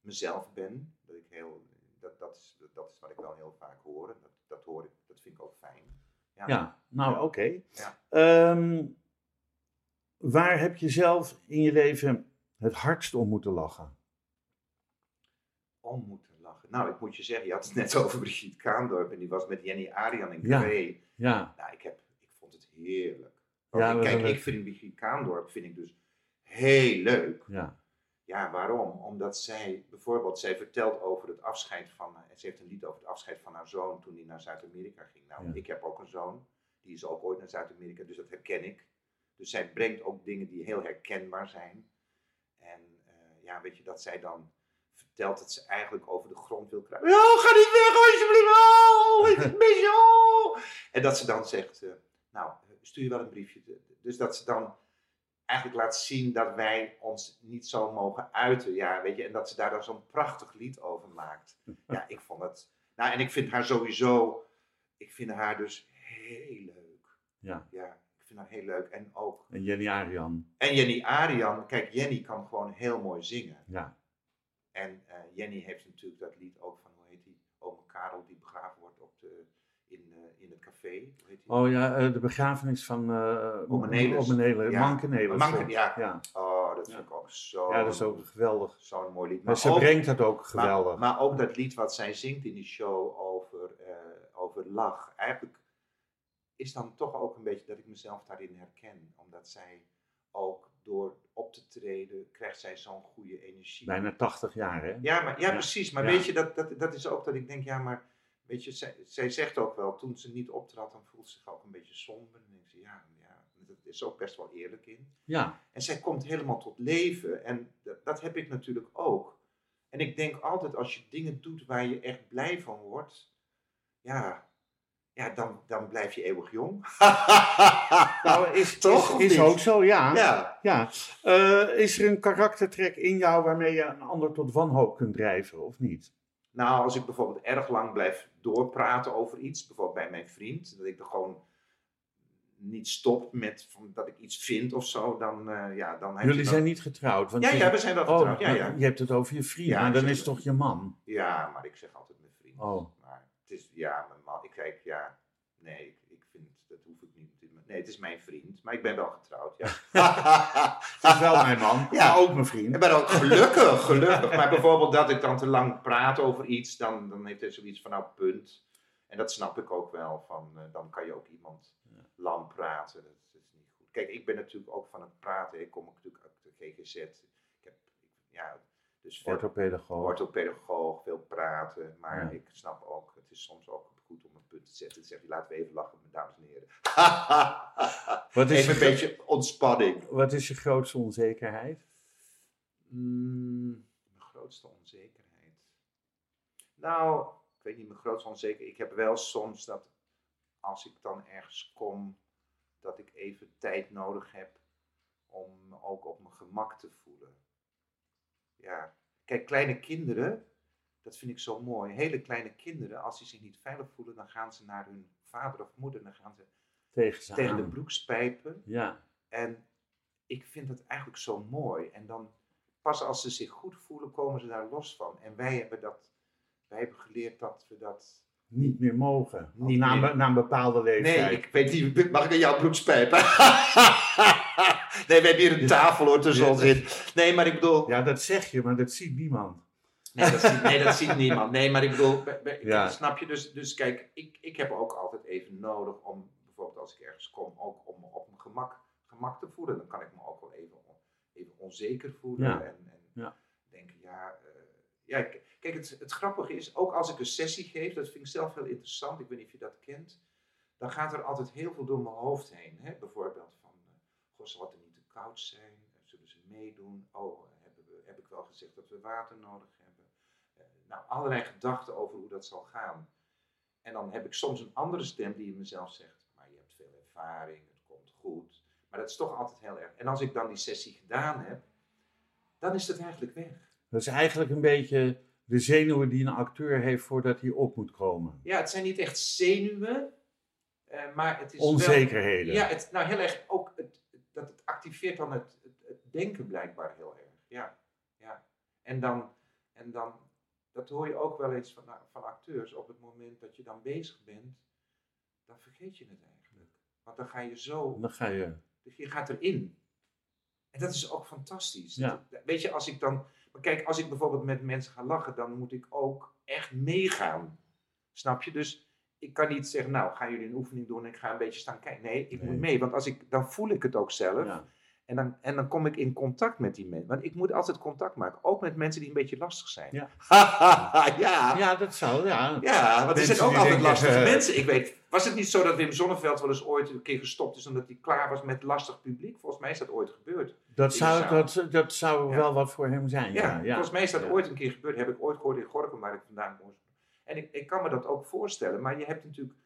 mezelf ben. Dat, ik heel, dat, dat, is, dat is wat ik wel heel vaak hoor. En Dat, dat, hoor ik, dat vind ik ook fijn. Ja. Ja, nou Ja. oké. Ja. Ehm, waar heb je zelf in je leven het hardst om moeten lachen? om moeten lachen. Nou, ik moet je zeggen, je had het net over Brigitte Kaandorp en die was met Jenny Arian in Ja. Carré. Ja, Nou, ik, heb, ik vond het heerlijk. Ja, ik- kijk, ik vind Brigitte Kaandorp vind ik dus heel leuk. ja, Ja, waarom? Omdat zij bijvoorbeeld, zij vertelt over het afscheid van, en ze heeft een lied over het afscheid van haar zoon toen hij naar Zuid-Amerika ging. Nou, Ja. ik heb ook een zoon, die is ook ooit naar Zuid-Amerika, dus dat herken ik. Dus zij brengt ook dingen die heel herkenbaar zijn. En eh, ja, weet je, dat zij dan vertelt dat ze eigenlijk over de grond wil kruipen. Ja, ga niet weg alsjeblieft, oh, ik mis je, oh. En dat ze dan zegt, eh, nou, stuur je wel een briefje. Dus dat ze dan eigenlijk laat zien dat wij ons niet zo mogen uiten. Ja, weet je, en dat ze daar dan zo'n prachtig lied over maakt. Ja, ik vond het. Nou, en ik vind haar sowieso ik vind haar dus heel leuk. Ja. Ja, ik vind haar heel leuk. En ook. En Jenny Arian. En Jenny Arian, kijk, Jenny kan gewoon heel mooi zingen. Ja. En eh, Jenny heeft natuurlijk dat lied ook van, hoe heet die, Ome Karel die begraven wordt op de, in, eh, in het café. Hoe heet? Oh ja, eh, de begrafenis van uh, Omenelis. Omenelis. Ja. Mankenelis. Manken- ja. ja. Oh, dat vind ik ook zo. Ja, dat is ook geweldig. Zo'n mooi lied. Maar ze ook- brengt het ook geweldig. Maar, ook dat lied wat zij zingt in die show over, eh, over lach. Eigenlijk is dan toch ook een beetje dat ik mezelf daarin herken. Omdat zij ook door op te treden, krijgt zij zo'n goede energie. Bijna 80 jaar, hè? Ja, maar, ja, Ja. precies. Maar Ja. weet je, dat, dat, dat is ook dat ik denk, ja, maar weet je, zij, zij zegt ook wel, toen ze niet optrad, dan voelt ze zich ook een beetje somber. En dan denk ze, ja, ja, dat is ook best wel eerlijk in. Ja. En zij komt helemaal tot leven. En dat, dat heb ik natuurlijk ook. En ik denk altijd, als je dingen doet waar je echt blij van wordt, ja, ja dan, dan blijf je eeuwig jong. Nou, is, Toch, is, is ook zo, ja. ja. ja. Eh, is er een karaktertrek in jou waarmee je een ander tot wanhoop kunt drijven, of niet? Nou, als ik bijvoorbeeld erg lang blijf doorpraten over iets, bijvoorbeeld bij mijn vriend, dat ik er gewoon niet stop met van, dat ik iets vind of zo, dan, eh, ja, dan heb Jullie je zijn niet getrouwd. Want Ja, je- ja, we zijn wel Oh, getrouwd. ja, ja. Je hebt het over je vriend, Ja, maar dan is het toch je man? ja, maar ik zeg altijd mijn vriend. Oh. Maar het is, ja, mijn man, ik kijk, ja, nee, ik, ik vind, dat hoef ik niet. Nee, het is mijn vriend, maar ik ben wel getrouwd, ja. Het is wel mijn man, Ja. maar ook mijn vriend. Ik ben ook gelukkig, gelukkig. Maar bijvoorbeeld dat ik dan te lang praat over iets, dan, dan heeft hij zoiets van, nou, punt. En dat snap ik ook wel, van, eh, dan kan je ook iemand lang praten. Dat, dat is niet goed. Kijk, ik ben natuurlijk ook van het praten. Ik kom ook natuurlijk uit de GGZ. Ik heb, ja, dus veel Orthopedagoog. orthopedagoog, veel praten. Maar Ja. ik snap ook, het is soms ook goed om een punt te zetten. Te zeggen, laten we even lachen, dames en heren. Wat is, even je, een beetje ontspanning. wat is je grootste onzekerheid? Mm, mijn grootste onzekerheid. Nou, ik weet niet, mijn grootste onzekerheid. Ik heb wel soms dat als ik dan ergens kom, dat ik even tijd nodig heb om ook op mijn gemak te voelen. Ja, kijk, kleine kinderen, dat vind ik zo mooi. Hele kleine kinderen, als die zich niet veilig voelen, dan gaan ze naar hun vader of moeder, dan gaan ze Tegen ze tegen de broekspijpen. Ja, En ik vind het eigenlijk zo mooi. En dan pas als ze zich goed voelen, komen ze daar los van. En wij hebben dat, wij hebben geleerd dat we dat. niet meer mogen. Niet na, meer. een- na een bepaalde leeftijd. Nee, ik weet niet, mag ik aan jouw broekspijpen? nee, we hebben hier een tafel hoor tussen ons in. Nee, maar ik bedoel. Ja, dat zeg je, maar dat ziet niemand. Nee, dat ziet, nee, dat ziet niemand. Nee, maar ik bedoel, be- be- Ja. snap je? Dus, dus kijk, ik, ik heb ook altijd even nodig om, bijvoorbeeld als ik ergens kom, ook om me op mijn gemak, gemak te voelen. Dan kan ik me ook wel even, even onzeker voelen. Ja. En, en Ja. denken, ja, eh, ja kijk, het, het grappige is, ook als ik een sessie geef, dat vind ik zelf heel interessant, ik weet niet of je dat kent, dan gaat er altijd heel veel door mijn hoofd heen. Hè? Bijvoorbeeld goh, zal het er niet te koud zijn? Eh, Zullen ze meedoen? Oh, hebben we, heb ik wel gezegd dat we water nodig hebben? Eh, nou, allerlei gedachten over hoe dat zal gaan. En dan heb ik soms een andere stem die in mezelf zegt, maar je hebt veel ervaring, het komt goed. Maar dat is toch altijd heel erg. En als ik dan die sessie gedaan heb, dan is het eigenlijk weg. Dat is eigenlijk een beetje de zenuwen die een acteur heeft voordat hij op moet komen. Ja, het zijn niet echt zenuwen, eh, maar het is wel- Onzekerheden. Ja, het, nou heel erg ook, het- dat het activeert dan het, het, het denken blijkbaar heel erg. Ja, ja. En dan, en dan, dat hoor je ook wel eens van, van acteurs, op het moment dat je dan bezig bent, dan vergeet je het eigenlijk. Want dan ga je zo, Dan ga je. je gaat erin. En dat is ook fantastisch. Ja. Dat- weet je, als ik dan, maar kijk, als ik bijvoorbeeld met mensen ga lachen, dan moet ik ook echt meegaan. Snap je? Dus ik kan niet zeggen, nou, gaan jullie een oefening doen en ik ga een beetje staan kijken. Nee, ik Nee. moet mee, want als ik, dan voel ik het ook zelf. Ja. En, dan, en dan kom ik in contact met die mensen. Want ik moet altijd contact maken, ook met mensen die een beetje lastig zijn. Ja. ja. ja, dat zou, ja. Ja, want er zijn ook altijd lastige eh, mensen. Ik weet, was het niet zo dat Wim Zonneveld wel eens ooit een keer gestopt is omdat hij klaar was met lastig publiek? Volgens mij is dat ooit gebeurd. Dat zou, dat, dat zou Ja. wel wat voor hem zijn. Ja, Ja, volgens mij is dat ooit een keer gebeurd. Heb ik ooit gehoord in Gorkum, waar ik vandaan kom. En ik, ik kan me dat ook voorstellen. Maar je hebt natuurlijk...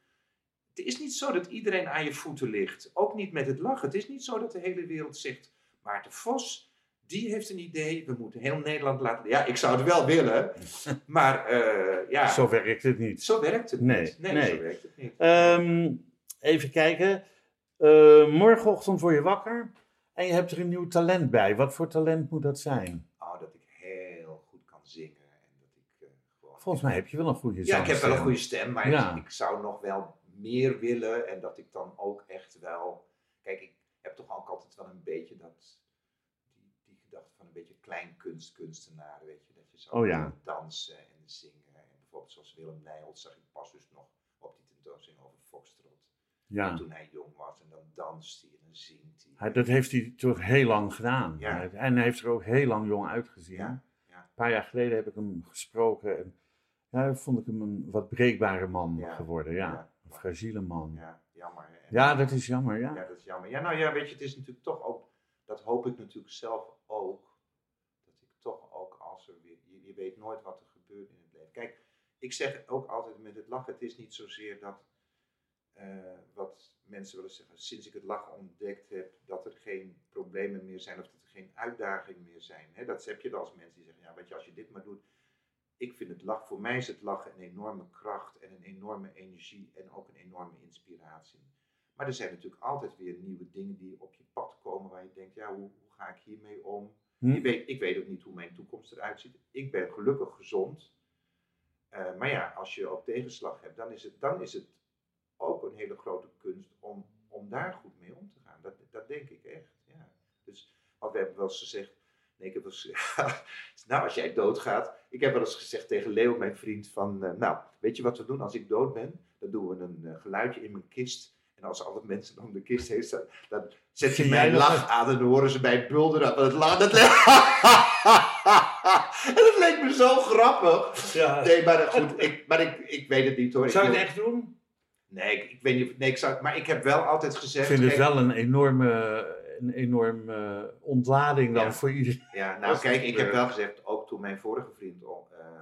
Het is niet zo dat iedereen aan je voeten ligt. Ook niet met het lachen. Het is niet zo dat de hele wereld zegt... Maarten Vos, die heeft een idee, we moeten heel Nederland laten... Ja, ik zou het wel willen, maar eh, ja, Zo werkt het niet. zo werkt het Nee, niet. Nee, nee. zo werkt het niet. Ehm, even kijken. Eh, morgenochtend word je wakker en je hebt er een nieuw talent bij. Wat voor talent moet dat zijn? Oh, dat ik heel goed kan zingen. En dat ik eh, gewoon... Volgens mij heb je wel een goede Ja, ik heb wel een goede stem, maar Ja. ik, ik zou nog wel meer willen. En dat ik dan ook echt wel. Kijk, ik heb toch ook altijd wel een beetje dat. Die, die gedachte van een beetje kleinkunstkunstenaar, weet je. Dat je zou Oh ja. dansen en zingen. En bijvoorbeeld zoals Willem Nijholt zag ik pas dus nog op die tentoonstelling over Foxtrot. Ja, Toen hij jong was en dan danst hij en dan zingt hij. hij- dat heeft hij toch heel lang gedaan. Ja. En hij heeft er ook heel lang jong uitgezien. Ja. Een paar jaar geleden heb ik hem gesproken en ja, vond ik hem een wat breekbare man Ja. geworden. Ja, Ja. een fragiele man. Ja, Ja, jammer. En- dat is jammer. Ja. Ja, dat is jammer. Ja, nou ja, weet je, het is natuurlijk toch ook, dat hoop ik natuurlijk zelf ook, dat ik toch ook als er weer, je, je weet nooit wat er gebeurt in het leven. Kijk, ik zeg ook altijd met het lachen, het is niet zozeer dat, eh, wat mensen willen zeggen, sinds ik het lachen ontdekt heb, dat er geen problemen meer zijn of dat er geen uitdagingen meer zijn. Hè, dat heb je wel als mensen die zeggen, ja, weet je, als je dit maar doet. Ik vind het lachen, voor mij is het lachen een enorme kracht en een enorme energie en ook een enorme inspiratie. Maar er zijn natuurlijk altijd weer nieuwe dingen die op je pad komen waar je denkt, ja, hoe, hoe ga ik hiermee om? Hm? Ik, weet, ik weet ook niet hoe mijn toekomst eruit ziet. Ik ben gelukkig gezond. Eh, maar ja, als je ook tegenslag hebt, dan is het, dan is het ook een hele grote kunst om, om daar goed mee om te gaan. Dat, dat denk ik echt. Ja. Dus, want we hebben wel eens gezegd, ik heb wel eens nou als jij doodgaat, ik heb wel eens gezegd tegen Leo, mijn vriend, van, eh, nou, weet je wat we doen als ik dood ben? Dan doen we een eh, geluidje in mijn kist. En als alle mensen om de kist heen staan, dan zet je mijn dat- lach aan en dan horen ze mij bulderen. Maar het, dat leek... en het leek me zo grappig. Ja. Nee, maar goed, ik, maar ik, ik weet het niet hoor. Ik Zou je het echt doen? Nee, ik, ik weet niet. Nee, ik zou, maar ik heb wel altijd Ik gezegd. vind het wel een enorme, een enorme ontlading dan Ja. voor iedereen. Ja, nou kijk, ik heb gebeurt. wel gezegd, ook toen mijn vorige vriend eh,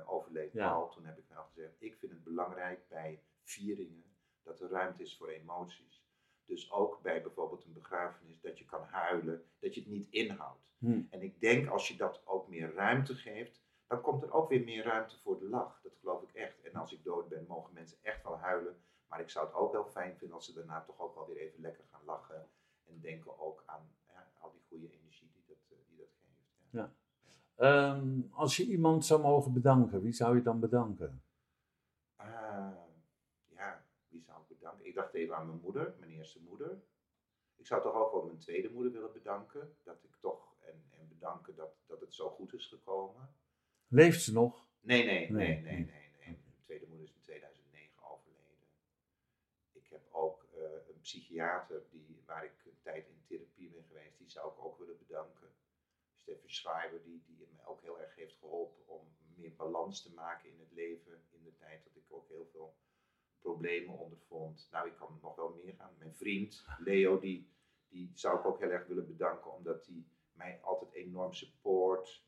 overleed, Ja. Paul, toen heb ik wel gezegd, ik vind het belangrijk bij vieringen dat er ruimte is voor emoties. Dus ook bij bijvoorbeeld een begrafenis, dat je kan huilen, dat je het niet inhoudt. Hm. En ik denk als je dat ook meer ruimte geeft, dan komt er ook weer meer ruimte voor de lach. Dat geloof ik echt. En als ik dood ben, mogen mensen echt wel huilen. Maar ik zou het ook wel fijn vinden als ze daarna toch ook wel weer even lekker gaan lachen. En denken ook aan ja, al die goede energie die dat, eh, die dat geeft. Ja. Ja. Ehm, als je iemand zou mogen bedanken, wie zou je dan bedanken? Ah, ja, wie zou ik bedanken? Ik dacht even aan mijn moeder, mijn eerste moeder. Ik zou toch ook wel mijn tweede moeder willen bedanken. Dat ik toch, en, en bedanken dat, dat het zo goed is gekomen. Leeft ze nog? Nee, nee, nee, Nee, nee, nee. Mijn tweede moeder is in 2009 overleden. Ik heb ook eh, een psychiater die, waar ik tijd in therapie ben geweest, die zou ik ook willen bedanken. Stefan Schreiber, die, die mij ook heel erg heeft geholpen om meer balans te maken in het leven. In de tijd dat ik ook heel veel problemen ondervond. Nou, ik kan nog wel meer gaan. Mijn vriend Leo, die, die zou ik ook heel erg willen bedanken, omdat hij mij altijd enorm support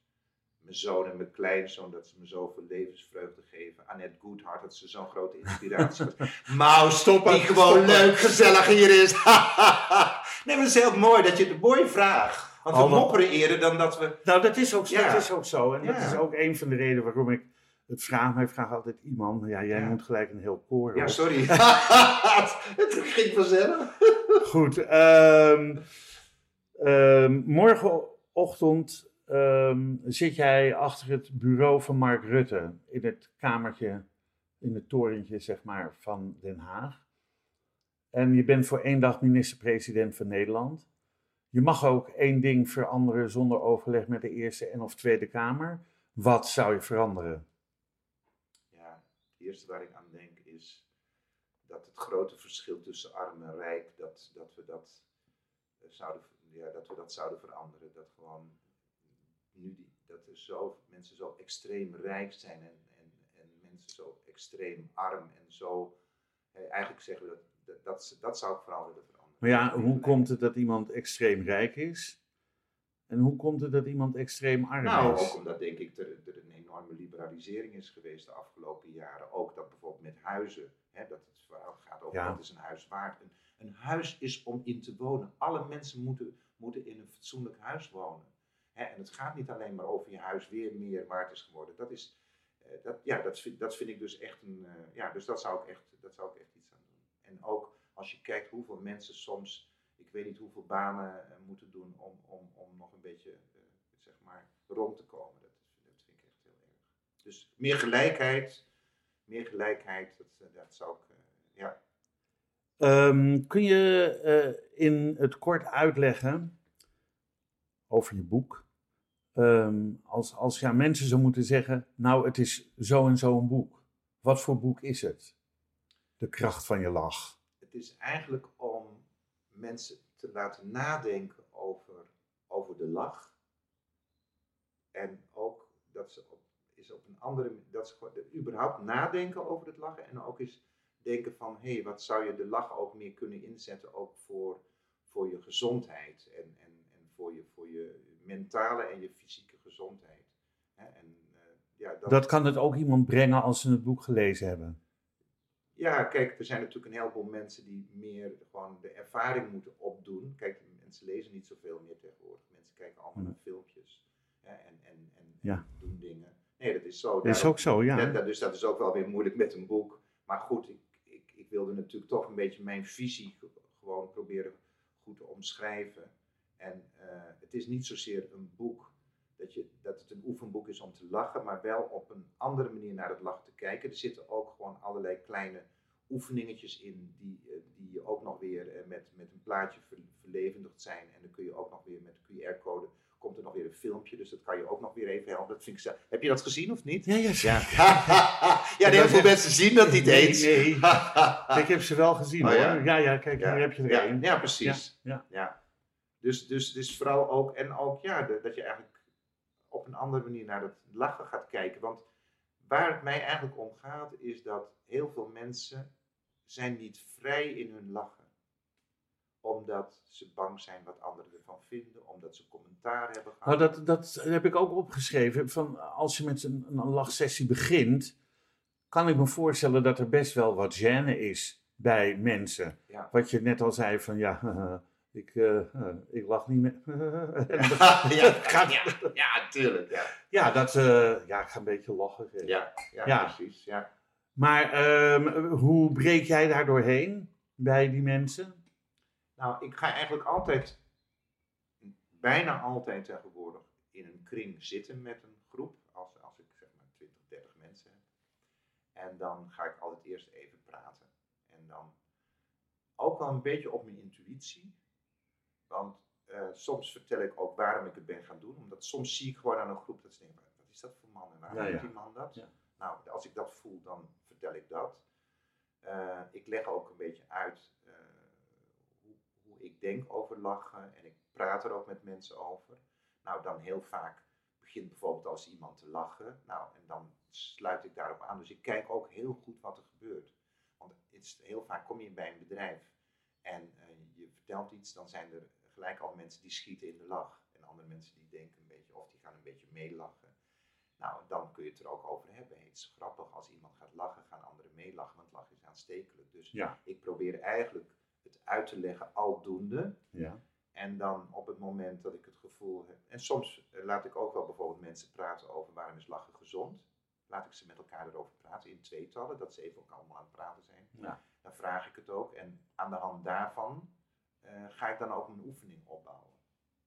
mijn zoon en mijn kleinzoon, dat ze me zoveel levensvreugde geven. Annette Goodhart, dat ze zo'n grote inspiratie was. Mau, stop die gewoon leuk, gezellig hier is. nee, maar het is heel mooi dat je het een mooie vraag. Want we mopperen eerder dan dat we... Nou, dat is ook, Ja. dat is ook zo. En dat Ja. is ook een van de redenen waarom ik het vraag. Maar ik vraag altijd iemand. Ja, jij moet gelijk een heel koor Ja, sorry. het ging vanzelf. Goed. ehm, ehm, morgenochtend ehm, zit jij achter het bureau van Mark Rutte. In het kamertje, in het torentje, zeg maar, van Den Haag. En je bent voor één dag minister-president van Nederland. Je mag ook één ding veranderen zonder overleg met de Eerste en of Tweede Kamer. Wat zou je veranderen? Ja, het eerste waar ik aan denk is dat het grote verschil tussen arm en rijk, dat, dat, we, dat, eh, zouden, ja, dat we dat zouden veranderen. Dat gewoon nu die, dat er zo, mensen zo extreem rijk zijn en, en, en mensen zo extreem arm en zo. eigenlijk zeggen we dat, dat, dat, zou ik vooral willen veranderen. Maar ja, hoe komt het dat iemand extreem rijk is? En hoe komt het dat iemand extreem arm Nou, is? ook omdat denk ik er, er een enorme liberalisering is geweest de afgelopen jaren. Ook dat bijvoorbeeld met huizen, hè, dat het verhaal gaat over Ja. wat is een huis waard. Een, een huis is om in te wonen. Alle mensen moeten, moeten in een fatsoenlijk huis wonen. Hè, en het gaat niet alleen maar over je huis weer meer waard is geworden. Dat is, eh, dat, ja, dat vind, dat vind ik dus echt een, eh, ja, dus dat zou ik echt, dat zou ik echt. En ook als je kijkt hoeveel mensen soms, ik weet niet hoeveel banen eh, moeten doen om, om, om nog een beetje, eh, zeg maar, rond te komen. Dat, vind ik echt heel erg. Dus meer gelijkheid, meer gelijkheid, dat, eh, dat zou ik, ja. Ehm, kun je in het kort uitleggen over je boek? Ehm, als, als ja, mensen zo moeten zeggen, nou het is zo en zo een boek. Wat voor boek is het? De kracht van je lach. Het is eigenlijk om mensen te laten nadenken over, over de lach. En ook dat ze op, is op een andere dat ze überhaupt nadenken over het lachen. En ook eens denken van, hé, hey, wat zou je de lach ook meer kunnen inzetten, ook voor, voor je gezondheid. En, en, en voor, je, voor je mentale en je fysieke gezondheid. En, eh, ja, Dat kan het ook iemand brengen als ze het boek gelezen hebben. Ja, kijk, er zijn natuurlijk een heleboel mensen die meer gewoon de ervaring moeten opdoen. Kijk, mensen lezen niet zoveel meer tegenwoordig. Mensen kijken allemaal naar filmpjes hè, en, en, en Ja. doen dingen. Nee, dat is zo. Dat is ook zo, ja. dat- dus dat is ook wel weer moeilijk met een boek. Maar goed, ik, ik, ik wilde natuurlijk toch een beetje mijn visie ge- gewoon proberen goed te omschrijven. En eh, het is niet zozeer een boek dat, je, dat het een oefenboek is om te lachen, maar wel op een andere manier naar het lachen te kijken. Er zitten ook gewoon allerlei kleine oefeningetjes in die, eh, die ook nog weer eh, met, met een plaatje ver, verlevendigd zijn. En dan kun je ook nog weer met QR-code, komt er nog weer een filmpje, dus dat kan je ook nog weer even helpen. Dat vind ik zo- Heb je dat gezien of niet? Ja, ja, Ja, ja heel veel mensen zien dat niet Nee, eens. nee. Ik heb ze wel gezien Oh, hoor. ja? Ja, ja, kijk, Ja, hier heb je er ja, één. ja, precies. Ja, Ja. Dus, dus, dus vooral ook, en ook ja, dat je eigenlijk op een andere manier naar het lachen gaat kijken. Want waar het mij eigenlijk om gaat, is dat heel veel mensen zijn niet vrij in hun lachen. Omdat ze bang zijn wat anderen ervan vinden, omdat ze commentaar hebben gehad. Nou, dat, dat heb ik ook opgeschreven. Van als je met een, een lachsessie begint, kan ik me voorstellen dat er best wel wat gêne is bij mensen. Ja. Wat je net al zei van ja, ik, eh, ik lach niet meer. ja, gaat, ja, ja, tuurlijk. Ja, ja, dat, eh, ja, ik ga een beetje lachen. ja, ja, Ja. precies. Ja. Maar ehm, hoe breek jij daar doorheen bij die mensen? Nou, ik ga eigenlijk altijd, bijna altijd tegenwoordig, in een kring zitten met een groep. Als, als ik zeg maar 20, 30 mensen heb. En dan ga ik altijd eerst even praten. En dan ook wel een beetje op mijn intuïtie. Want eh, soms vertel ik ook waarom ik het ben gaan doen. Omdat soms zie ik gewoon aan een groep dat ze denken, wat is dat voor man en waarom Ja, doet die man dat? Nou, als ik dat voel, dan vertel ik dat. Eh, ik leg ook een beetje uit eh, hoe, hoe ik denk over lachen en ik praat er ook met mensen over. Nou, dan heel vaak begint bijvoorbeeld als iemand te lachen. Nou, en dan sluit ik daarop aan. Dus ik kijk ook heel goed wat er gebeurt. Want het is, heel vaak kom je bij een bedrijf en je vertelt iets, dan zijn er gelijk al mensen die schieten in de lach. En andere mensen die denken een beetje, of die gaan een beetje meelachen. Nou, dan kun je het er ook over hebben. Het is grappig, als iemand gaat lachen, gaan anderen meelachen, want lachen is aanstekelijk. Dus Ja. ik probeer eigenlijk het uit te leggen aldoende. Ja. En dan op het moment dat ik het gevoel heb. En soms eh, laat ik ook wel bijvoorbeeld mensen praten over waarom is lachen gezond. Laat ik ze met elkaar erover praten in tweetallen, dat ze even ook allemaal aan het praten zijn. Ja. Dan vraag ik het ook. En aan de hand daarvan eh, ga ik dan ook een oefening opbouwen.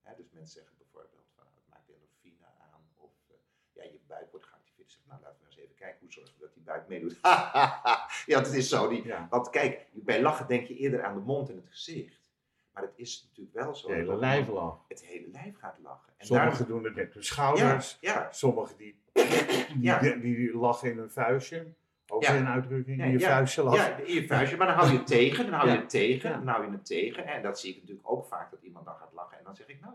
Hè, dus mensen zeggen bijvoorbeeld van het maakt endorfine aan. Of eh, ja, je buik wordt geactiveerd. Ik zeg, nou laten we eens even kijken hoe zorgen we dat die buik meedoet. ja, dat is zo. Die, Ja. want kijk, bij lachen denk je eerder aan de mond en het gezicht. Maar het is natuurlijk wel zo. Het hele dat lijf lach. Het hele lijf gaat lachen. En Sommigen daarom- doen het met hun schouders. ja, Sommigen die, die, die, die lachen in hun vuistje. Ook Ja. een uitdrukking, in je ja. vuistje ja, in je vuistje. Maar dan hou je het tegen, dan hou je het tegen, dan hou je het tegen. En dat zie ik natuurlijk ook vaak, dat iemand dan gaat lachen. En dan zeg ik, nou,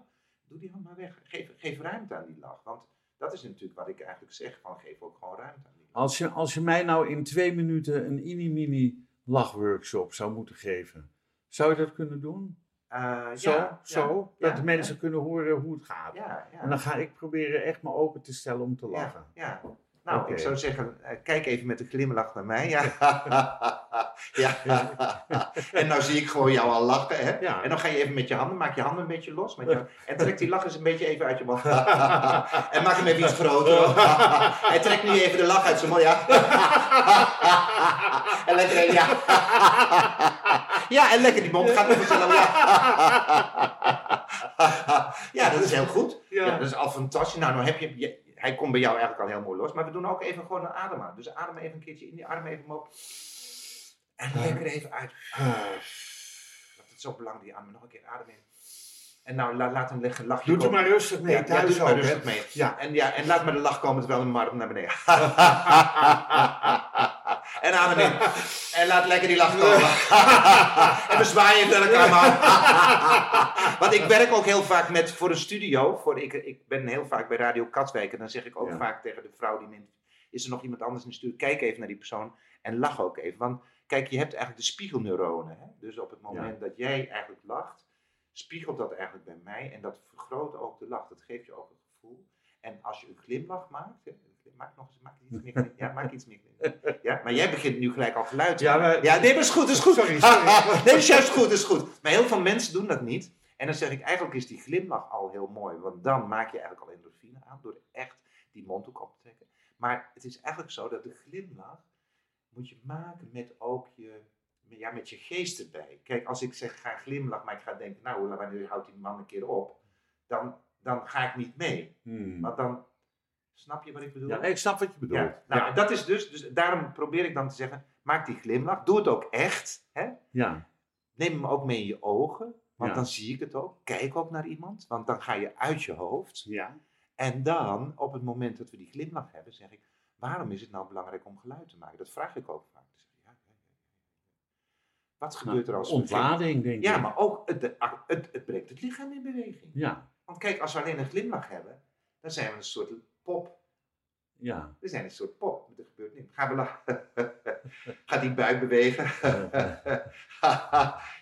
doe die hand maar weg. Geef, geef ruimte aan die lach. Want dat is natuurlijk wat ik eigenlijk zeg, van geef ook gewoon ruimte aan die lach. Als je, als je mij nou in twee minuten een mini-mini lachworkshop zou moeten geven, zou je dat kunnen doen? Eh, Zo, ja, zo, ja, dat ja, mensen kunnen horen hoe het gaat. En dan ga ik proberen echt me open te stellen om te lachen. Ja, ja. Nou, ik zou zeggen, eh, kijk even met een glimlach naar mij. Ja. ja. en nou zie ik gewoon jou al lachen. Hè? Ja. En dan ga je even met je handen, maak je handen een beetje los. Met je, en trek die lach eens een beetje even uit je mond. en maak hem even iets groter. Hij trekt nu even de lach uit zijn mond. Ja. en lekker, even, ja. ja, en lekker die mond gaat er vanzelf. Ja. ja, dat is heel goed. Ja. Ja, dat is al fantastisch. Nou, nou heb je- hij komt bij jou eigenlijk al heel mooi los. Maar we doen ook even gewoon een adem Dus adem even een keertje in die arm even op. En lekker even uit. Dat is zo belangrijk, die armen. Nog een keer adem in. En nou, la- laat hem liggen, lachje Doe er komen. maar rustig mee Ja, ja, thuis doe maar ook, hè? rustig mee. Ja. En, ja, en laat maar de lach komen terwijl hem arm naar beneden. en adem in. En laat lekker die lach komen. en we zwaaien naar elkaar. Want ik werk ook heel vaak met, voor een studio. Voor, ik, ik ben heel vaak bij Radio Katwijk. En dan zeg ik ook Ja. vaak tegen de vrouw die me is er nog iemand anders in de studio? Kijk even naar die persoon en lach ook even. Want kijk, je hebt eigenlijk de spiegelneuronen. Hè? Dus op het moment dat jij eigenlijk lacht, spiegelt dat eigenlijk bij mij. En dat vergroot ook de lach. Dat geeft je ook een gevoel. En als je een glimlach maakt, hè, maak nog eens, maak iets meer. Ja, maak iets meer. Ja, maar jij begint nu gelijk al geluid te Ja, maar- ja, nee, maar is goed, is goed. Sorry, sorry. nee, is juist goed, is goed. Maar heel veel mensen doen dat niet. En dan zeg ik, eigenlijk is die glimlach al heel mooi. Want dan maak je eigenlijk al endorfine aan door echt die mondhoek op te trekken. Maar het is eigenlijk zo dat de glimlach moet je maken met ook je, ja, met je geest erbij. Kijk, als ik zeg ga glimlach, maar ik ga denken, nou, wanneer houdt die man een keer op? Dan, dan ga ik niet mee. Hmm. Want dan, snap je wat ik bedoel? Ja, ik snap wat je bedoelt. Ja, nou, dat is dus, dus, daarom probeer ik dan te zeggen, maak die glimlach, doe het ook echt. Hè? ja. Neem hem ook mee in je ogen, want Ja. dan zie ik het ook. Kijk ook naar iemand, want dan ga je uit je hoofd. ja. En dan, op het moment dat we die glimlach hebben, zeg ik, waarom is het nou belangrijk om geluid te maken? Dat vraag ik ook vaak. Ja. Wat gebeurt er als Ontlading, denk ik. Ja, maar ook, het, het, het brengt het lichaam in beweging. Ja, Want kijk, als we alleen een glimlach hebben, dan zijn we een soort pop. ja. We zijn een soort pop. Er gebeurt niks. Gaan we lachen. Gaat die buik bewegen?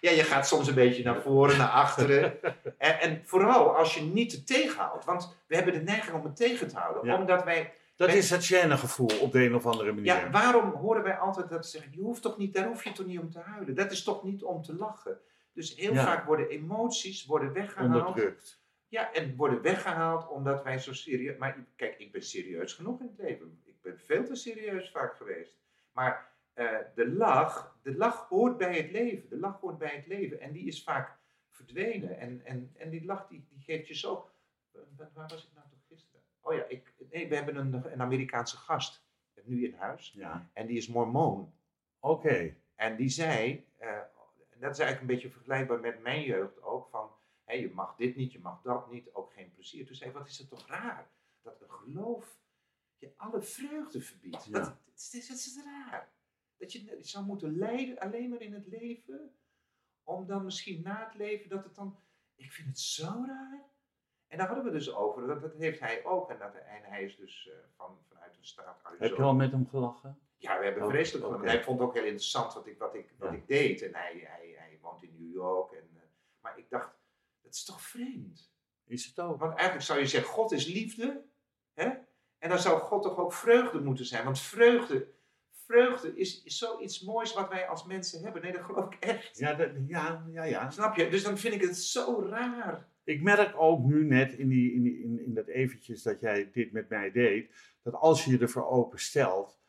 ja, je gaat soms een beetje naar voren, naar achteren. En, en vooral als je niet te tegenhoudt. Want we hebben de neiging om het tegen te houden. Ja. Omdat wij... Dat wij- is het gevoel op de een of andere manier. Ja, waarom horen wij altijd dat ze zeggen... Je hoeft toch niet, daar hoef je toch niet om te huilen. Dat is toch niet om te lachen. Dus heel Ja. vaak worden emoties worden weggehaald. Onderdrukt. Ja, en worden weggehaald omdat wij zo serieus... Maar kijk, ik ben serieus genoeg in het leven. Ik ben veel te serieus vaak geweest. Maar eh, de lach, de lach hoort bij het leven. De lach hoort bij het leven. En die is vaak verdwenen. En, en, en die lach, die, die geeft je zo... Waar, was ik nou toch gisteren? Oh ja, ik, nee, we hebben een, een Amerikaanse gast. Nu in huis. Ja. En die is mormoon. Oké. En die zei, eh, en dat is eigenlijk een beetje vergelijkbaar met mijn jeugd ook, van je mag dit niet, je mag dat niet, ook geen plezier. Toen zei hij, wat is het toch raar dat een geloof je alle vreugde verbiedt. Ja. Dat, het, is, het is raar. Dat je zou moeten lijden alleen maar in het leven, om dan misschien na het leven dat het dan, ik vind het zo raar. En daar hadden we dus over, dat, dat heeft hij ook. En, dat, en hij is dus eh, van, vanuit een staat Arizona. Heb je al met hem gelachen? Ja, we hebben Oké, vreselijk. Hij vond het ook heel interessant wat ik, wat ik, wat ik deed. En hij, hij, hij woont in New York. En, eh, maar ik dacht, dat is toch vreemd? Is het ook? Want eigenlijk zou je zeggen, God is liefde. Hè? En dan zou God toch ook vreugde moeten zijn. Want vreugde, vreugde is, is zoiets moois wat wij als mensen hebben. Nee, dat geloof ik echt. Ja, dat, ja, ja, ja. Snap je? Dus dan vind ik het zo raar. Ik merk ook nu net in, die, in, die, in, in dat eventjes dat jij dit met mij deed, dat als je je ervoor open stelt,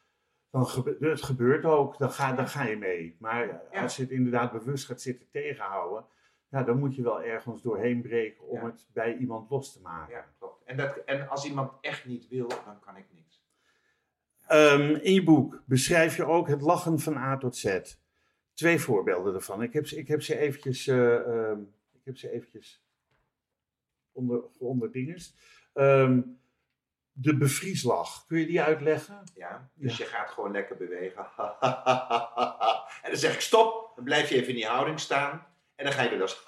dan gebe het gebeurt ook, dan ga, dan ga je mee. Maar als je het inderdaad bewust gaat zitten tegenhouden, ja, dan moet je wel ergens doorheen breken om Ja. het bij iemand los te maken. Ja, klopt. En, dat, en als iemand echt niet wil, dan kan ik niks. Ehm, in je boek beschrijf je ook het lachen van A tot Z. Twee voorbeelden ervan. Ik heb ze, ik heb ze eventjes, ehm, ik heb ze eventjes onder, onder dinges. Ehm, de bevrieslach, kun je die uitleggen? Ja, dus je gaat gewoon lekker bewegen. en dan zeg ik stop, dan blijf je even in die houding staan. En dan ga je weer los.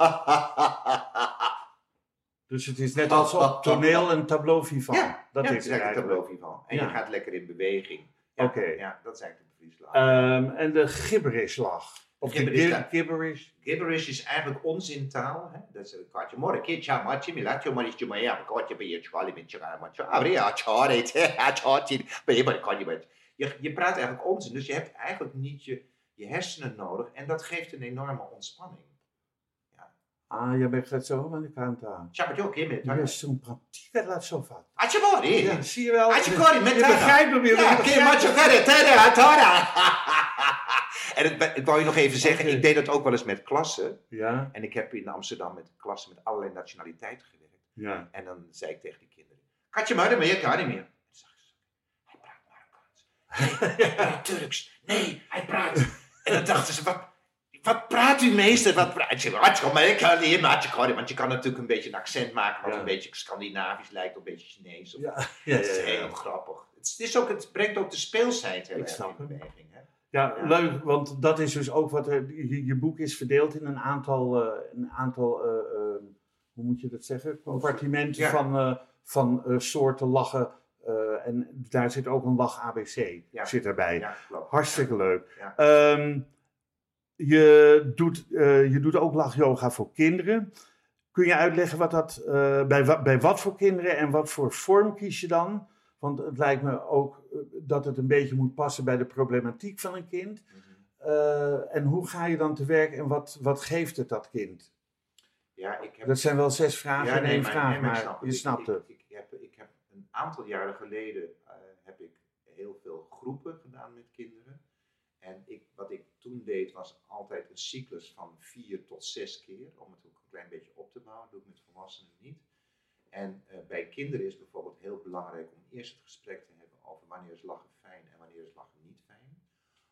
Dus het is net als op toneel een tableau vivant. Ja, dat ja, is het eigenlijk eigenlijk. tableau vivant. En Ja. je gaat lekker in beweging. Ja, Oké. Ja, dat is eigenlijk de bevrieslag. Ehm, en de gibberislach. Of Gibberish, gibberish. Gibberish is eigenlijk onzintaal. Hè? Dat is een kaartje. Morgen, kitja, matje, milatje, maar ja, kaartje bij je charlie met je matje. Ja, charlie, bij je, maar kan je met. Je, je praat eigenlijk onzin, dus je hebt eigenlijk niet je, je hersenen nodig en dat geeft een enorme ontspanning. Ah, jij bent het zo aan de kant aan. Ciao, oké, met Je is zo'n praktijk, laat zo vaak. Atje, Ja, zie je wel. Als je Corrie met je begrijpt weer. Ja, je oké, matje, hem. verder, verder, atora. En het, ik wou je nog even zeggen, ik deed dat ook wel eens met klassen. Ja, En ik heb in Amsterdam met klassen met allerlei nationaliteiten gewerkt. ja. En dan zei ik tegen die kinderen: Katje maar meer, kan niet meer. En toen zag ze, hij praat Marokkaans. Nee, hij praat Turks. Nee, hij praat. En dan dachten ze: wat, wat praat u meester? Wat praat je? Maar ik kan niet, maar. Want je kan natuurlijk een beetje een accent maken wat Ja. een beetje Scandinavisch lijkt, of een beetje Chinees. Of, Ja, ja, Het is heel grappig. Het, is, ook, het brengt ook de speelsheid heel Ik erg snap in beweging. Hè? Ja, leuk, want dat is dus ook wat er, je, je boek is verdeeld in een aantal, eh, een aantal eh, eh, hoe moet je dat zeggen, compartimenten van, van soorten lachen. en daar zit ook een lach ABC Ja. zit erbij. Hartstikke leuk. Ja. Je, doet, eh, je doet ook lachyoga voor kinderen. Kun je uitleggen wat dat, eh, bij, bij wat voor kinderen en wat voor vorm kies je dan? Want het lijkt me ook eh, dat het een beetje moet passen bij de problematiek van een kind. Mhm. En hoe ga je dan te werk en wat, wat geeft het dat kind? Ja, ik heb Dat zijn wel zes vragen in één maar- vraag, nee, maar, snap je Ik- snapt het. Ik, heb, ik heb een aantal jaren geleden heb ik heel veel groepen gedaan met kinderen. En ik, wat ik toen deed was altijd een cyclus van vier tot zes keer. Om het ook een klein beetje op te bouwen. Dat doe ik met volwassenen niet. En eh, bij kinderen is bijvoorbeeld heel belangrijk om eerst het gesprek te hebben over wanneer is lachen fijn en wanneer is lachen niet fijn.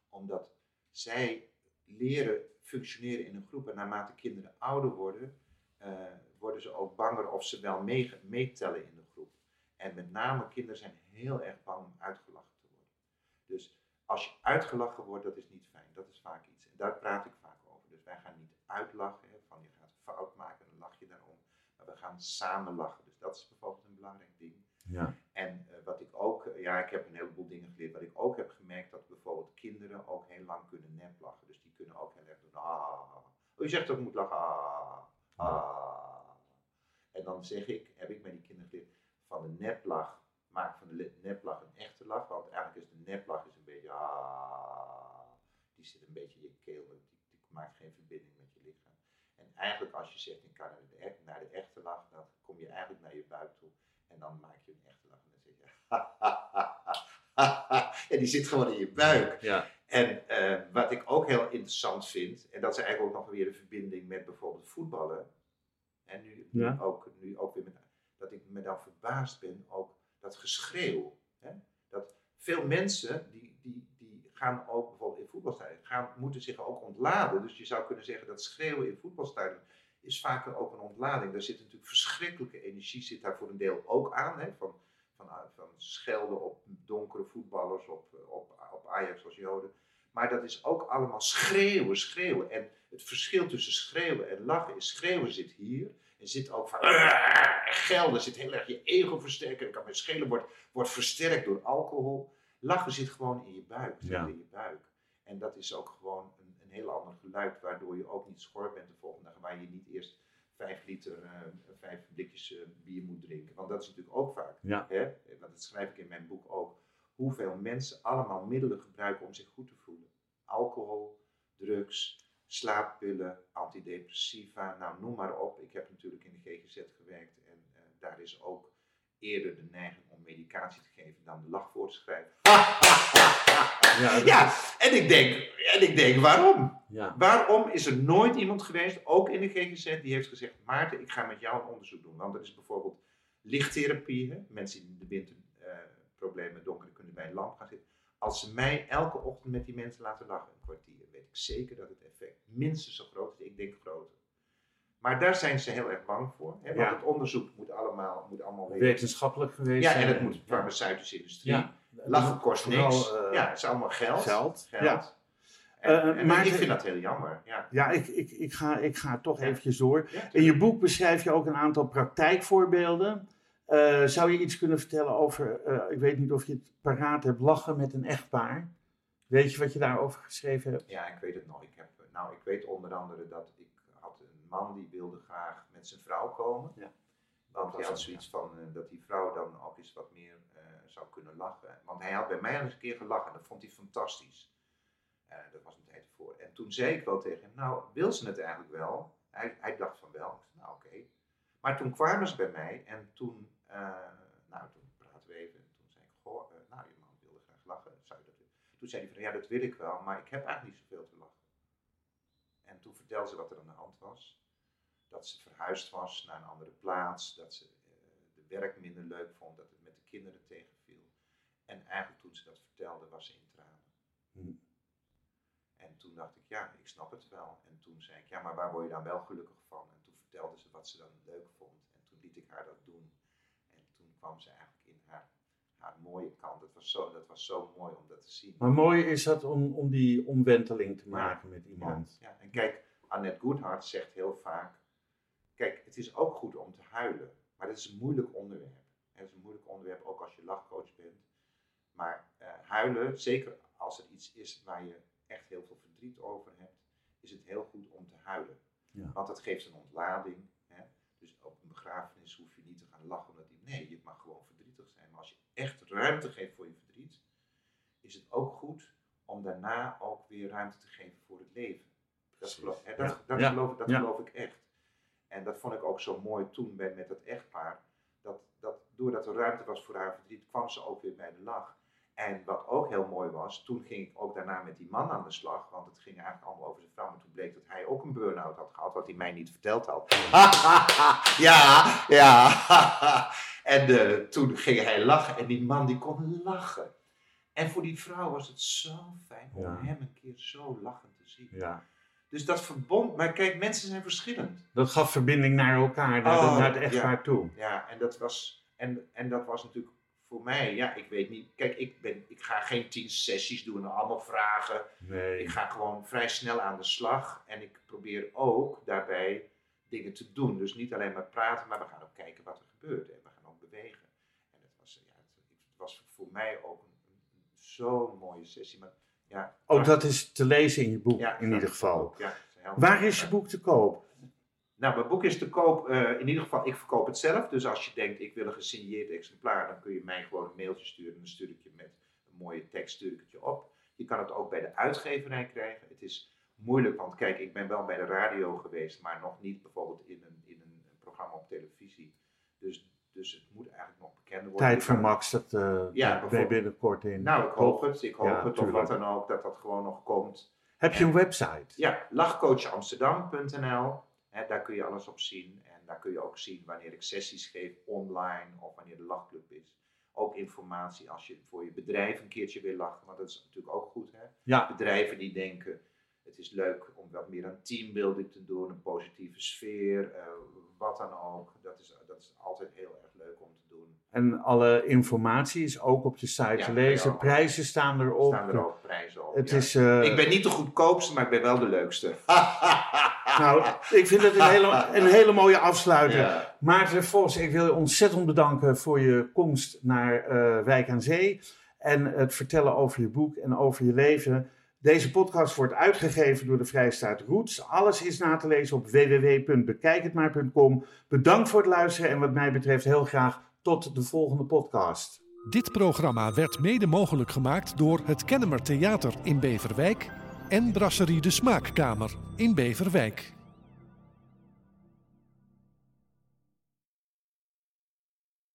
Omdat zij leren functioneren in een groep en naarmate kinderen ouder worden, eh, worden ze ook banger of ze wel mee- meetellen in de groep. En met name kinderen zijn heel erg bang om uitgelachen te worden. Dus als je uitgelachen wordt, dat is niet fijn. Dat is vaak iets. En daar praat ik vaak over. Dus wij gaan niet uitlachen, hè, van je gaat een fout maken en dan lach je daarom. Maar we gaan samen lachen. Dus dat is bijvoorbeeld een belangrijk ding. Ja. En eh, wat ik ook, eh, ja, ik heb een heleboel dingen geleerd. Wat ik ook heb gemerkt, dat bijvoorbeeld kinderen ook heel lang kunnen neplachen. Dus die kunnen ook heel erg doen. Ah. Oh, je zegt ook moet lachen. Ah. Ah. En dan zeg ik, heb ik met die kinderen geleerd, van de neplach, maak van de neplach een echte lach. Want eigenlijk is de neplach is een Die zit een beetje in je keel, die, die maakt geen verbinding met je lichaam. En eigenlijk als je zegt, ik kan naar de, e- naar de echte lach, dan kom je eigenlijk naar je buik toe. En dan maak je een echte lach. En dan zeg je, en die zit gewoon in je buik. Ja. En eh, wat ik ook heel interessant vind, en dat is eigenlijk ook nog weer de verbinding met bijvoorbeeld voetballen. En nu, ook, nu ook weer met, dat ik me dan verbaasd ben, ook dat geschreeuw. Hè? Dat veel mensen, die gaan ook bijvoorbeeld in voetbalstadion, gaan, moeten zich ook ontladen. Dus je zou kunnen zeggen dat schreeuwen in voetbalstadion is vaker ook een ontlading. Daar zit natuurlijk verschrikkelijke energie, zit daar voor een deel ook aan. Hè? Van, van, van schelden op donkere voetballers, op, op, op Ajax als Joden. Maar dat is ook allemaal schreeuwen, schreeuwen. En het verschil tussen schreeuwen en lachen is schreeuwen zit hier. En zit ook van gelden, zit heel erg je ego versterken. En kan met schelen wordt, wordt versterkt door alcohol. Lachen zit gewoon in je buik, zit Ja. in je buik. En dat is ook gewoon een, een heel ander geluid, waardoor je ook niet schor bent de volgende dag. Waar je niet eerst vijf liter, eh, vijf blikjes eh, bier moet drinken. Want dat is natuurlijk ook vaak. Ja. Hè? Want dat schrijf ik in mijn boek ook. Hoeveel mensen allemaal middelen gebruiken om zich goed te voelen. Alcohol, drugs, slaappillen, antidepressiva, nou noem maar op. Ik heb natuurlijk in de GGZ gewerkt en eh, daar is ook eerder de neiging om medicatie te geven dan de lach voor te schrijven. Ja, Ja, is- en ik denk, en ik denk waarom? ja. Waarom is er nooit iemand geweest, ook in de GGZ, die heeft gezegd: Maarten, ik ga met jou een onderzoek doen. Want er is bijvoorbeeld lichttherapie. Hè? Mensen die in de winter eh, problemen met donker kunnen bij een lamp gaan zitten. Als ze mij elke ochtend met die mensen laten lachen, een kwartier, weet ik zeker dat het effect minstens zo groot is. Ik denk groter. Maar daar zijn ze heel erg bang voor. Hè? Want Ja. het onderzoek moet allemaal, moet allemaal weer. Wetenschappelijk geweest Ja, zijn. en het moet farmaceutische industrie. Ja. Lachen kost Vooral, niks. eh, ja, het is allemaal geld. geld. Geld. Ja. En, Eh, en maar- ik vind dat heel jammer. Ja. Ja, ik, ik, ik, ga, ik ga toch Ja. eventjes door. Ja, In je boek beschrijf je ook een aantal praktijkvoorbeelden. Eh, zou je iets kunnen vertellen over, ik weet niet of je het paraat hebt, lachen met een echtpaar? Weet je wat je daarover geschreven hebt? Ja, ik weet het nog. Ik, heb, nou, ik weet onder andere dat ik man die wilde graag met zijn vrouw komen. Ja. Want hij had zoiets van eh, dat die vrouw dan ook eens wat meer eh, zou kunnen lachen. Want hij had bij mij al eens een keer gelachen. Dat vond hij fantastisch. Eh, dat was een tijd ervoor. En toen zei ik wel tegen hem, nou, wil ze het eigenlijk wel? Hij, hij dacht van wel. Ik zei, nou, oké. Maar toen kwamen ze bij mij en toen, nou, toen praten we even. En toen zei ik, goh, nou, je man wilde graag lachen. Zou je dat willen? Toen zei hij van, ja, dat wil ik wel, maar ik heb eigenlijk niet zoveel te lachen. En toen vertelde ze wat er aan de hand was. Dat ze verhuisd was naar een andere plaats. Dat ze eh, de werk minder leuk vond. Dat het met de kinderen tegenviel. En eigenlijk toen ze dat vertelde, was ze in tranen. Hm. En toen dacht ik, ja, ik snap het wel. En toen zei ik, ja, maar waar word je dan wel gelukkig van? En toen vertelde ze wat ze dan leuk vond. En toen liet ik haar dat doen. En toen kwam ze eigenlijk in haar, haar mooie kant. Dat was, zo, dat was zo mooi om dat te zien. Maar mooi is dat om, om die omwenteling te maken met iemand. Ja, en kijk, Annette Goodhart zegt heel vaak: Kijk, het is ook goed om te huilen, maar dat is een moeilijk onderwerp. Het is een moeilijk onderwerp, ook als je lachcoach bent. Maar eh, huilen, zeker als er iets is waar je echt heel veel verdriet over hebt, is het heel goed om te huilen. Ja. Want dat geeft een ontlading. Hè? Dus op een begrafenis hoef je niet te gaan lachen. Omdat die, nee, je mag gewoon verdrietig zijn. Maar als je echt ruimte geeft voor je verdriet, is het ook goed om daarna ook weer ruimte te geven voor het leven. Dat, Precies. geloof, hè, dat, Ja. dat, Ja. Geloof, dat Ja. geloof ik echt. En dat vond ik ook zo mooi toen bij, met dat echtpaar. Dat, dat doordat er ruimte was voor haar verdriet, kwam ze ook weer bij de lach. En wat ook heel mooi was, toen ging ik ook daarna met die man aan de slag. Want het ging eigenlijk allemaal over zijn vrouw. Maar toen bleek dat hij ook een burn-out had gehad, wat hij mij niet verteld had. ja, ja. en eh, toen ging hij lachen en die man die kon lachen. En voor die vrouw was het zo fijn om Ja. hem een keer zo lachend te zien. Ja. Dus dat verbond, maar kijk, mensen zijn verschillend. Dat gaf verbinding naar elkaar, naar, de- Oh, naar het echtpaar ja. toe. Ja, en dat was, en, en dat was natuurlijk voor mij, ja, ik weet niet. Kijk, ik, ben, ik ga geen tien sessies doen en allemaal vragen. Nee. Ik ga gewoon vrij snel aan de slag. En ik probeer ook daarbij dingen te doen. Dus niet alleen maar praten, maar we gaan ook kijken wat er gebeurt. En we gaan ook bewegen. En het was, ja, het, het was voor mij ook een, een zo'n mooie sessie. Maar, ja, Ook dat is te lezen in je boek, ja, in ieder geval. ja, is Waar is je boek te koop? Nou, mijn boek is te koop. eh, in ieder geval, ik verkoop het zelf. Dus als je denkt, ik wil een gesigneerd exemplaar, dan kun je mij gewoon een mailtje sturen. En dan stuur ik je met een mooie tekst stuur ik het je op. Je kan het ook bij de uitgeverij krijgen. Het is moeilijk, want kijk, ik ben wel bij de radio geweest, maar nog niet bijvoorbeeld in een, in een programma op televisie. Dus, dus het moet eigenlijk nog bekender worden. Tijd voor Max, dat eh Ja, binnenkort in. Nou, ik hoop het. Ik hoop Ja, het. Of wat dan ook, dat dat gewoon nog komt. Heb je een website? Ja, lachcoachamsterdam.nl. Daar kun je alles op zien. En daar kun je ook zien wanneer ik sessies geef online of wanneer de lachclub is. Ook informatie als je voor je bedrijf een keertje wil lachen. Want dat is natuurlijk ook goed. Hè? Ja. Bedrijven die denken, het is leuk om wat meer aan teambuilding te doen. Een positieve sfeer, eh, wat dan ook. Dat is, is altijd heel erg leuk om te doen. En alle informatie is ook op je site Ja, te lezen. Prijzen staan erop. Staan er ook prijzen op. Het ja. is, eh, Ik ben niet de goedkoopste, maar ik ben wel de leukste. Nou, ik vind het een hele, een hele mooie afsluiter. Ja. Maarten Vos, ik wil je ontzettend bedanken voor je komst naar eh, Wijk aan Zee. En het vertellen over je boek en over je leven. Deze podcast wordt uitgegeven door de Vrijstaat Roots. Alles is na te lezen op www.bekijkhetmaar.com. Bedankt voor het luisteren en wat mij betreft heel graag tot de volgende podcast. Dit programma werd mede mogelijk gemaakt door het Kennemer Theater in Beverwijk en Brasserie de Smaakkamer in Beverwijk.